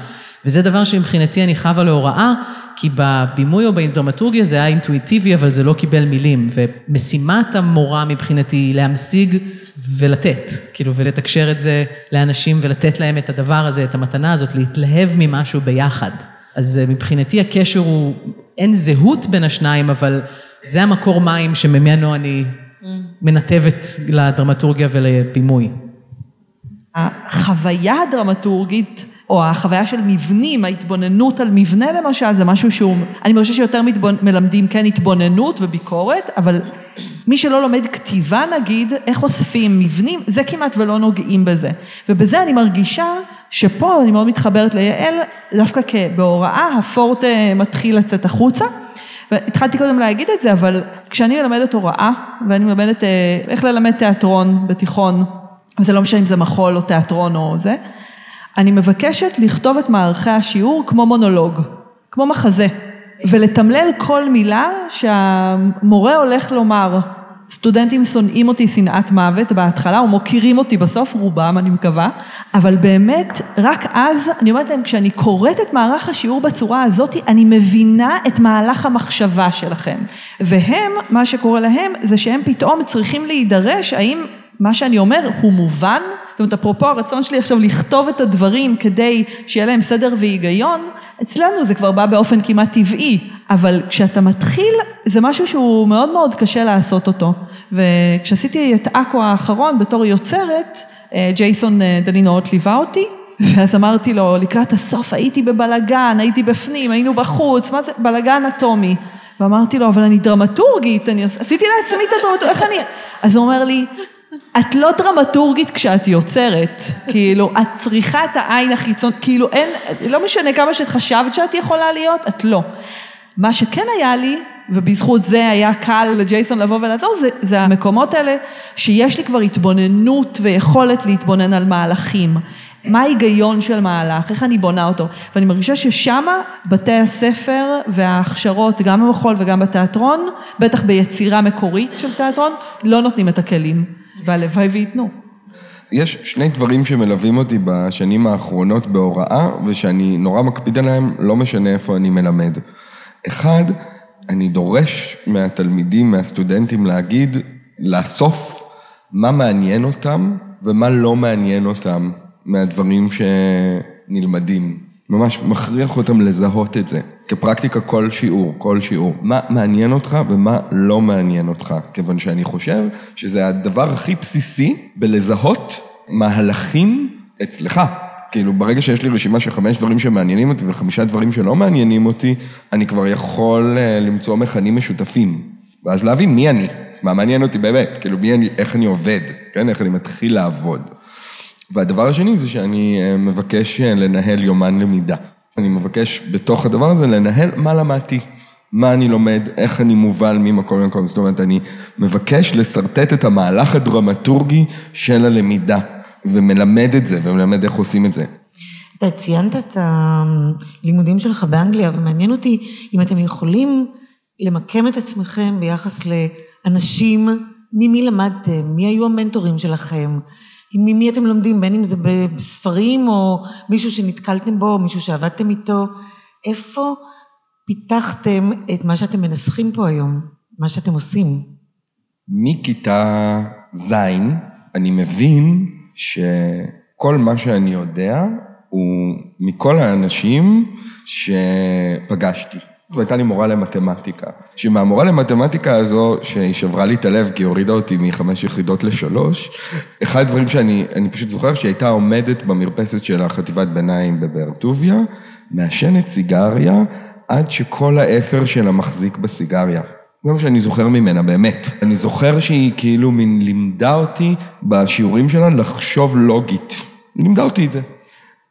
וזה דבר שמבחינתי אני חווה להוראה, כי בבימוי או בדרמטורגיה זה היה אינטואיטיבי, אבל זה לא קיבל מילים. ומשימת המורה מבחינתי היא להמשיג ולתת, כאילו, ולתקשר את זה לאנשים ולתת להם את הדבר הזה, את המתנה הזאת, להתלהב ממשהו ביחד. אז מבחינתי הקשר הוא, אין זהות בין השניים, אבל זה המקור מים שממנו אני מנתבת לדרמטורגיה ולבימוי. החוויה הדרמטורגית, או החוויה של מבנים, ההתבוננות על מבנה למשל, זה משהו שהוא, אני חושבת שיותר מתבונ... מלמדים כן התבוננות וביקורת, אבל מי שלא לומד כתיבה נגיד, איך אוספים מבנים, זה כמעט ולא נוגעים בזה. ובזה אני מרגישה שפה אני מאוד מתחברת ליעל, דווקא בהוראה הפורט מתחיל לצאת החוצה. והתחלתי קודם להגיד את זה, אבל כשאני מלמדת הוראה, ואני מלמדת אה, איך ללמד תיאטרון בתיכון, וזה לא משנה אם זה מחול או תיאטרון או זה, אני מבקשת לכתוב את מערכי השיעור כמו מונולוג, כמו מחזה, ולתמלל כל מילה שהמורה הולך לומר. סטודנטים שונאים אותי שנאת מוות בהתחלה, או מוקירים אותי בסוף, רובם אני מקווה, אבל באמת, רק אז, אני אומרת להם, כשאני קוראת את מערך השיעור בצורה הזאת, אני מבינה את מהלך המחשבה שלכם. והם, מה שקורה להם, זה שהם פתאום צריכים להידרש, האם מה שאני אומר הוא מובן, זאת אומרת, אפרופו הרצון שלי עכשיו לכתוב את הדברים כדי שיהיה להם סדר והיגיון, אצלנו זה כבר בא באופן כמעט טבעי, אבל כשאתה מתחיל, זה משהו שהוא מאוד מאוד קשה לעשות אותו. וכשעשיתי את עכו האחרון בתור יוצרת, אה, ג'ייסון אה, דנינואות ליווה אותי, ואז אמרתי לו, לקראת הסוף הייתי בבלגן, הייתי בפנים, היינו בחוץ, מה זה, בלגן אטומי. ואמרתי לו, אבל אני דרמטורגית, אני עשיתי לעצמי את הדרמטורגית, איך אני... אז הוא אומר לי, את לא דרמטורגית כשאת יוצרת, כאילו, את צריכה את העין החיצון, כאילו אין, לא משנה כמה שאת חשבת שאת יכולה להיות, את לא. מה שכן היה לי, ובזכות זה היה קל לג'ייסון לבוא ולעזור, זה, זה המקומות האלה שיש לי כבר התבוננות ויכולת להתבונן על מהלכים. מה ההיגיון של מהלך, איך אני בונה אותו. ואני מרגישה ששמה בתי הספר וההכשרות, גם במחול וגם בתיאטרון, בטח ביצירה מקורית של תיאטרון, לא נותנים את הכלים. והלוואי וייתנו. יש שני דברים שמלווים אותי בשנים האחרונות בהוראה, ושאני נורא מקפיד עליהם, לא משנה איפה אני מלמד. אחד, אני דורש מהתלמידים, מהסטודנטים להגיד, לאסוף מה מעניין אותם ומה לא מעניין אותם מהדברים שנלמדים. ממש מכריח אותם לזהות את זה. כפרקטיקה כל שיעור, כל שיעור. מה מעניין אותך ומה לא מעניין אותך. כיוון שאני חושב שזה הדבר הכי בסיסי בלזהות מהלכים אצלך. כאילו, ברגע שיש לי רשימה של חמש דברים שמעניינים אותי וחמישה דברים שלא מעניינים אותי, אני כבר יכול אה, למצוא מכנים משותפים. ואז להבין מי אני, מה מעניין אותי באמת, כאילו, מי אני, איך אני עובד, כן? איך אני מתחיל לעבוד. והדבר השני זה שאני אה, מבקש אה, לנהל יומן למידה. אני מבקש בתוך הדבר הזה לנהל מה למדתי, מה אני לומד, איך אני מובל ממקום למקום. זאת אומרת, אני מבקש לשרטט את המהלך הדרמטורגי של הלמידה, ומלמד את זה, ומלמד איך עושים את זה. אתה ציינת את הלימודים שלך באנגליה, ומעניין אותי אם אתם יכולים למקם את עצמכם ביחס לאנשים, ממי למדתם, מי היו המנטורים שלכם, ממי אתם לומדים, בין אם זה בספרים או מישהו שנתקלתם בו, או מישהו שעבדתם איתו, איפה פיתחתם את מה שאתם מנסחים פה היום, מה שאתם עושים? מכיתה ז' אני מבין שכל מה שאני יודע הוא מכל האנשים שפגשתי. והייתה לי מורה למתמטיקה. שמהמורה למתמטיקה הזו, שהיא שברה לי את הלב כי היא הורידה אותי מחמש יחידות לשלוש, אחד הדברים שאני אני פשוט זוכר שהיא הייתה עומדת במרפסת של החטיבת ביניים בבאר טוביה, מעשנת סיגריה, עד שכל האפר שלה מחזיק בסיגריה. זה מה שאני זוכר ממנה, באמת. אני זוכר שהיא כאילו מין לימדה אותי בשיעורים שלה לחשוב לוגית. היא לימדה אותי את זה.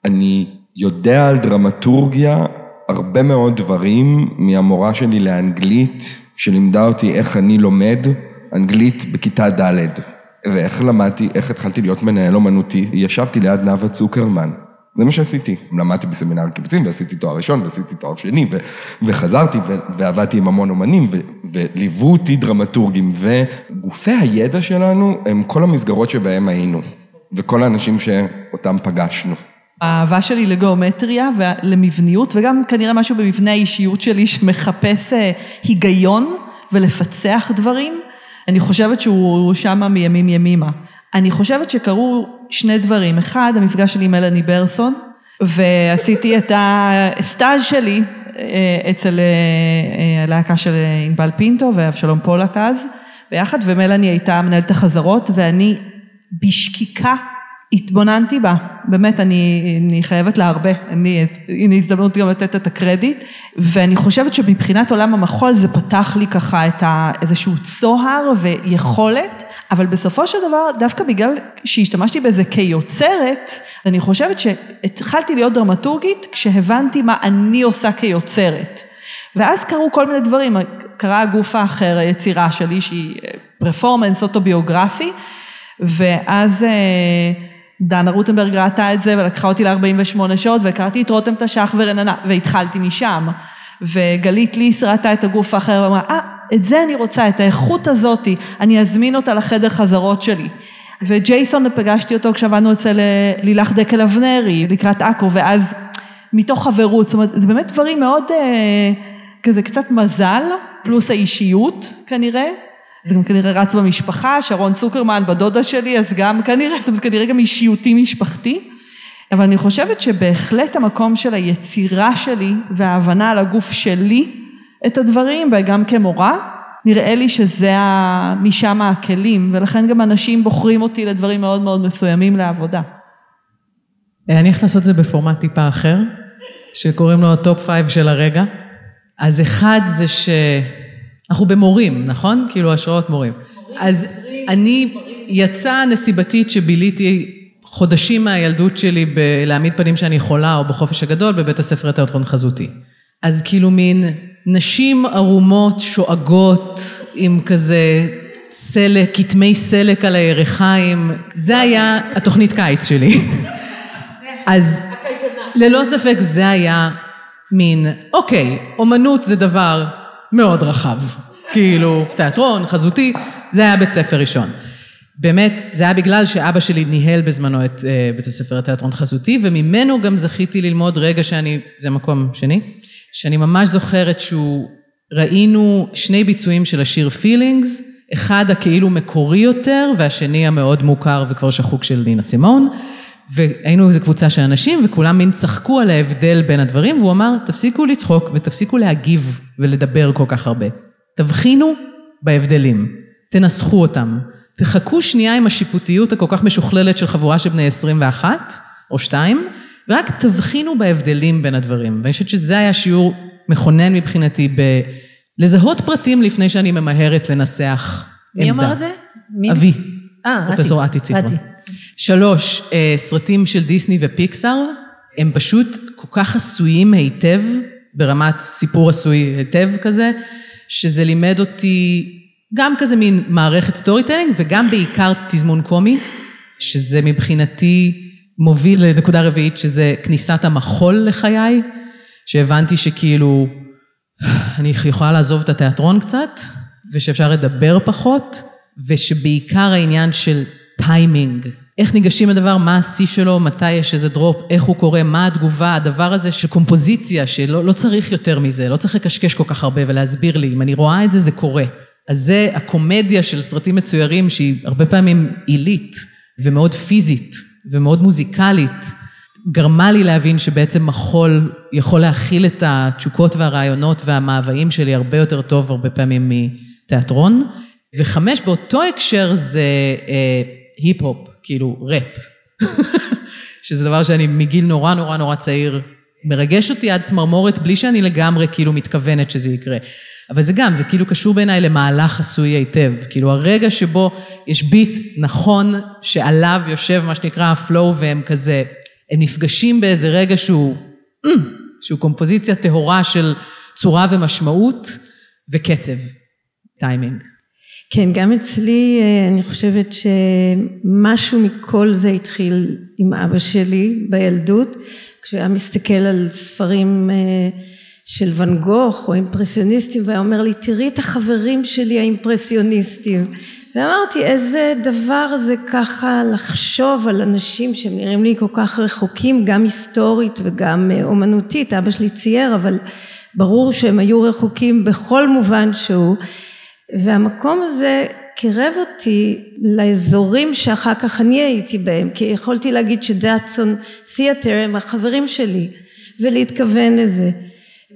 אני יודע על דרמטורגיה הרבה מאוד דברים מהמורה שלי לאנגלית, שלימדה אותי איך אני לומד אנגלית בכיתה ד', ואיך למדתי, איך התחלתי להיות מנהל אומנותי, ישבתי ליד נאוה צוקרמן. זה מה שעשיתי. למדתי בסמינר קיבוצים ועשיתי תואר ראשון ועשיתי תואר שני ו- וחזרתי ו- ועבדתי עם המון אומנים ו- וליוו אותי דרמטורגים וגופי הידע שלנו הם כל המסגרות שבהם היינו וכל האנשים שאותם פגשנו. האהבה שלי לגיאומטריה ולמבניות, וגם כנראה משהו במבנה האישיות שלי שמחפש אה, היגיון ולפצח דברים. אני חושבת שהוא שמה מימים ימימה. אני חושבת שקרו שני דברים. אחד, המפגש שלי עם מלאני ברסון, ועשיתי את הסטאז' שלי אה, אצל אה, הלהקה של ענבל פינטו ואבשלום פולק אז, ביחד, ומלאני הייתה מנהלת החזרות, ואני בשקיקה התבוננתי בה, באמת, אני, אני חייבת לה הרבה, אני, הנה הזדמנות גם לתת את הקרדיט, ואני חושבת שמבחינת עולם המחול זה פתח לי ככה את ה, איזשהו צוהר ויכולת, אבל בסופו של דבר, דווקא בגלל שהשתמשתי בזה כיוצרת, אני חושבת שהתחלתי להיות דרמטורגית כשהבנתי מה אני עושה כיוצרת. ואז קרו כל מיני דברים, קרה הגוף האחר, היצירה שלי, שהיא פרפורמנס אוטוביוגרפי, ואז... דנה רוטנברג ראתה את זה ולקחה אותי ל-48 שעות והכרתי את רותם תש"ח ורננה והתחלתי משם. וגלית ליס ראתה את הגוף האחר ואמרה, אה, את זה אני רוצה, את האיכות הזאתי, אני אזמין אותה לחדר חזרות שלי. וג'ייסון, פגשתי אותו כשעבדנו אצל אה, לילך דקל אבנרי, לקראת עכו, ואז מתוך חברות, זאת אומרת, זה באמת דברים מאוד, אה, כזה קצת מזל, פלוס האישיות כנראה, זה גם כנראה רץ במשפחה, שרון צוקרמן בדודה שלי, אז גם כנראה, זאת אומרת, כנראה גם אישיותי משפחתי. אבל אני חושבת שבהחלט המקום של היצירה שלי וההבנה על הגוף שלי את הדברים, וגם כמורה, נראה לי שזה משם הכלים, ולכן גם אנשים בוחרים אותי לדברים מאוד מאוד מסוימים לעבודה. אני הולכת לעשות את זה בפורמט טיפה אחר, שקוראים לו ה top five של הרגע. אז אחד זה שאנחנו במורים, נכון? כאילו השראות מורים. אז אני, יצאה נסיבתית שביליתי חודשים מהילדות שלי בלהעמיד פנים שאני חולה או בחופש הגדול בבית הספר לתיאטרון חזותי. אז כאילו מין נשים ערומות, שואגות, עם כזה סלק, כתמי סלק על הירכיים, זה היה התוכנית קיץ שלי. אז ללא ספק זה היה מין, אוקיי, אומנות זה דבר מאוד רחב. כאילו, תיאטרון, חזותי, זה היה בית ספר ראשון. באמת, זה היה בגלל שאבא שלי ניהל בזמנו את uh, בית הספר לתיאטרון חזותי, וממנו גם זכיתי ללמוד רגע שאני, זה מקום שני, שאני ממש זוכרת שהוא, ראינו שני ביצועים של השיר פילינגס, אחד הכאילו מקורי יותר, והשני המאוד מוכר וכבר שחוק של נינה סימון, והיינו איזו קבוצה של אנשים, וכולם מין צחקו על ההבדל בין הדברים, והוא אמר, תפסיקו לצחוק ותפסיקו להגיב ולדבר כל כך הרבה. תבחינו בהבדלים, תנסחו אותם. תחכו שנייה עם השיפוטיות הכל כך משוכללת של חבורה של בני 21 או 2, ורק תבחינו בהבדלים בין הדברים. ואני חושבת שזה היה שיעור מכונן מבחינתי בלזהות פרטים לפני שאני ממהרת לנסח עמדה. מי אמר את זה? מי? אתי. אה, פרופסור אתי ציטרון. שלוש, אה, סרטים של דיסני ופיקסאר, הם פשוט כל כך עשויים היטב, ברמת סיפור עשוי היטב כזה, שזה לימד אותי גם כזה מין מערכת storytelling וגם בעיקר תזמון קומי, שזה מבחינתי מוביל לנקודה רביעית שזה כניסת המחול לחיי, שהבנתי שכאילו אני יכולה לעזוב את התיאטרון קצת, ושאפשר לדבר פחות, ושבעיקר העניין של טיימינג, איך ניגשים לדבר, מה השיא שלו, מתי יש איזה drop, איך הוא קורה, מה התגובה, הדבר הזה של קומפוזיציה, שלא לא צריך יותר מזה, לא צריך לקשקש כל כך הרבה ולהסביר לי, אם אני רואה את זה, זה קורה. אז זה הקומדיה של סרטים מצוירים שהיא הרבה פעמים עילית ומאוד פיזית ומאוד מוזיקלית, גרמה לי להבין שבעצם מחול יכול להכיל את התשוקות והרעיונות והמאוויים שלי הרבה יותר טוב הרבה פעמים מתיאטרון. וחמש, באותו הקשר זה אה, היפ-הופ, כאילו ראפ. שזה דבר שאני מגיל נורא נורא נורא צעיר, מרגש אותי עד צמרמורת בלי שאני לגמרי כאילו מתכוונת שזה יקרה. אבל זה גם, זה כאילו קשור בעיניי למהלך עשוי היטב. כאילו הרגע שבו יש beat נכון, שעליו יושב מה שנקרא ה flow, והם כזה, הם נפגשים באיזה רגע שהוא, אממ, שהוא קומפוזיציה טהורה של צורה ומשמעות וקצב, טיימינג. כן, גם אצלי אה, אני חושבת שמשהו מכל זה התחיל עם אבא שלי בילדות, כשהוא היה מסתכל על ספרים אה, של ואן גוך או אימפרסיוניסטים והיה אומר לי תראי את החברים שלי האימפרסיוניסטים. ואמרתי איזה דבר זה ככה לחשוב על אנשים שהם נראים לי כל כך רחוקים גם היסטורית וגם אה, אומנותית. אבא שלי צייר אבל ברור שהם היו רחוקים בכל מובן שהוא והמקום הזה קירב אותי לאזורים שאחר כך אני הייתי בהם כי יכולתי להגיד שדאטסון תיאטר הם החברים שלי ולהתכוון לזה.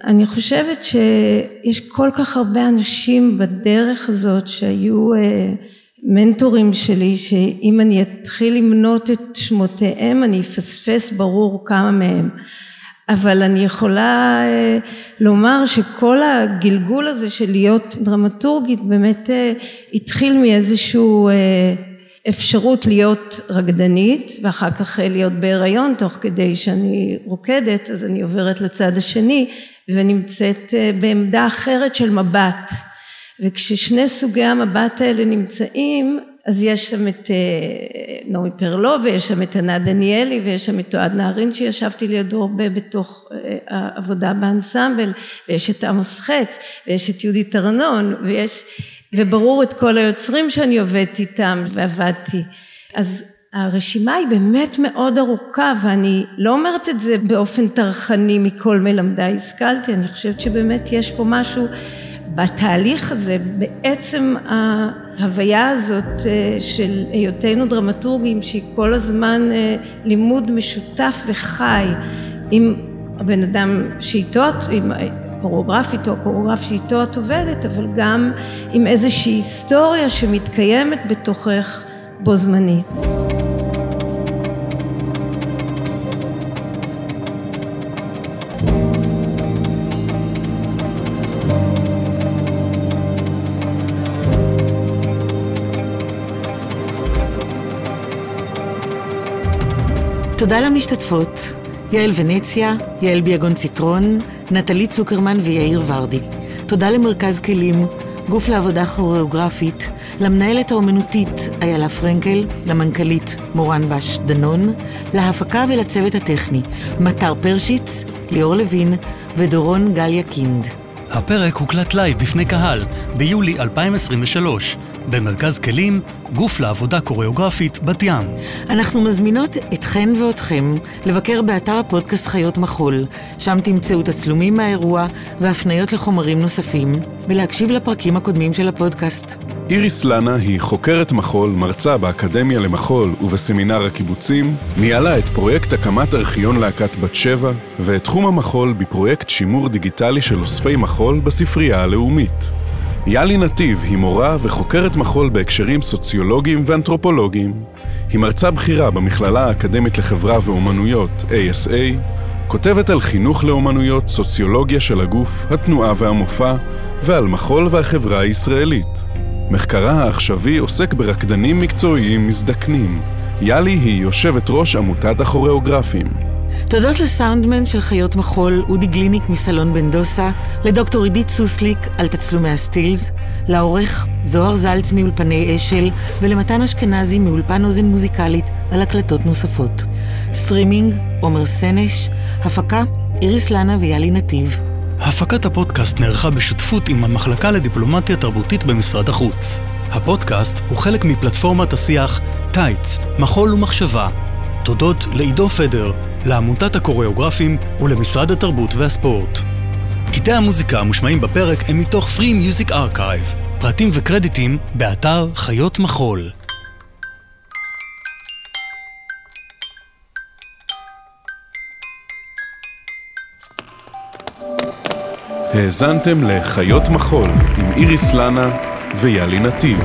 אני חושבת שיש כל כך הרבה אנשים בדרך הזאת שהיו אה, מנטורים שלי שאם אני אתחיל למנות את שמותיהם אני אפספס ברור כמה מהם אבל אני יכולה אה, לומר שכל הגלגול הזה של להיות דרמטורגית באמת אה, התחיל מאיזשהו אפשרות להיות רקדנית ואחר כך להיות בהיריון תוך כדי שאני רוקדת אז אני עוברת לצד השני ונמצאת אה, בעמדה אחרת של מבט. וכששני סוגי המבט האלה נמצאים אז יש שם את אה, נעמי פרלו ויש שם את ענת דניאלי ויש שם את אוהד נהרין שישבתי לידו הרבה בתוך אה, העבודה באנסמבל ויש את עמוס חץ ויש את יהודית ארנון ויש וברור את כל היוצרים שאני עובדת איתם ועבדתי. אז הרשימה היא באמת מאוד ארוכה ואני לא אומרת את זה באופן טרחני מכל מלמדיי השכלתי אני חושבת שבאמת יש פה משהו בתהליך הזה, בעצם ההוויה הזאת אה, של היותנו דרמטורגים, שהיא כל הזמן אה, לימוד משותף וחי עם הבן אדם שאיתו, עם קוריאוגרפית או קוריאוגרף שאיתו את עובדת, אבל גם עם איזושהי היסטוריה שמתקיימת בתוכך בו זמנית. תודה למשתתפות, יעל ונציה, יעל ביגון ציטרון, נטלי צוקרמן ויאיר ורדי. תודה למרכז כלים, גוף לעבודה כוריאוגרפית, למנהלת האומנותית איילה פרנקל, למנכ"לית מורן בש דנון, להפקה ולצוות הטכני, מטר פרשיץ, ליאור לוין ודורון גליה קינד. הפרק הוקלט live בפני קהל ביולי 2023 במרכז כלים, גוף לעבודה קוריאוגרפית בת ים. אנחנו מזמינות אתכן ואתכם לבקר באתר הפודקאסט חיות מחול, שם תמצאו תצלומים מהאירוע והפניות לחומרים נוספים, ולהקשיב לפרקים הקודמים של הפודקאסט. איריס לנה היא חוקרת מחול, מרצה באקדמיה למחול ובסמינר הקיבוצים, ניהלה את פרויקט הקמת ארכיון להקת בת שבע, ואת תחום המחול בפרויקט שימור דיגיטלי של אוספי מחול בספרייה הלאומית. יאלי נתיב היא מורה וחוקרת מחול בהקשרים סוציולוגיים ואנתרופולוגיים. היא מרצה בכירה במכללה האקדמית לחברה ואומנויות, ASA, כותבת על חינוך לאומנויות, סוציולוגיה של הגוף, התנועה והמופע, ועל מחול והחברה הישראלית. מחקרה העכשווי עוסק ברקדנים מקצועיים מזדקנים. יאלי היא יושבת ראש עמותת הכוריאוגרפים. תודות לסאונדמן של חיות מחול, אודי גליניק מסלון בן דוסה, לדוקטור עידית סוסליק על תצלומי הסטילס, לעורך זוהר זלץ מאולפני אשל, ולמתן אשכנזי מאולפן אוזן מוזיקלית על הקלטות נוספות. סטרימינג, עומר סנש, הפקה, איריס לנה ויאלי נתיב. הפקת הפודקאסט נערכה בשותפות עם המחלקה לדיפלומטיה תרבותית במשרד החוץ. הפודקאסט הוא חלק מפלטפורמת השיח "טייץ, מחול ומחשבה". תודות לעידו פדר, לעמותת הקוריאוגרפים ולמשרד התרבות והספורט. קטעי המוזיקה המושמעים בפרק הם מתוך Free Music Archive, פרטים וקרדיטים באתר חיות מחול. האזנתם לחיות מחול עם איריס לנה ויאלי נתיב.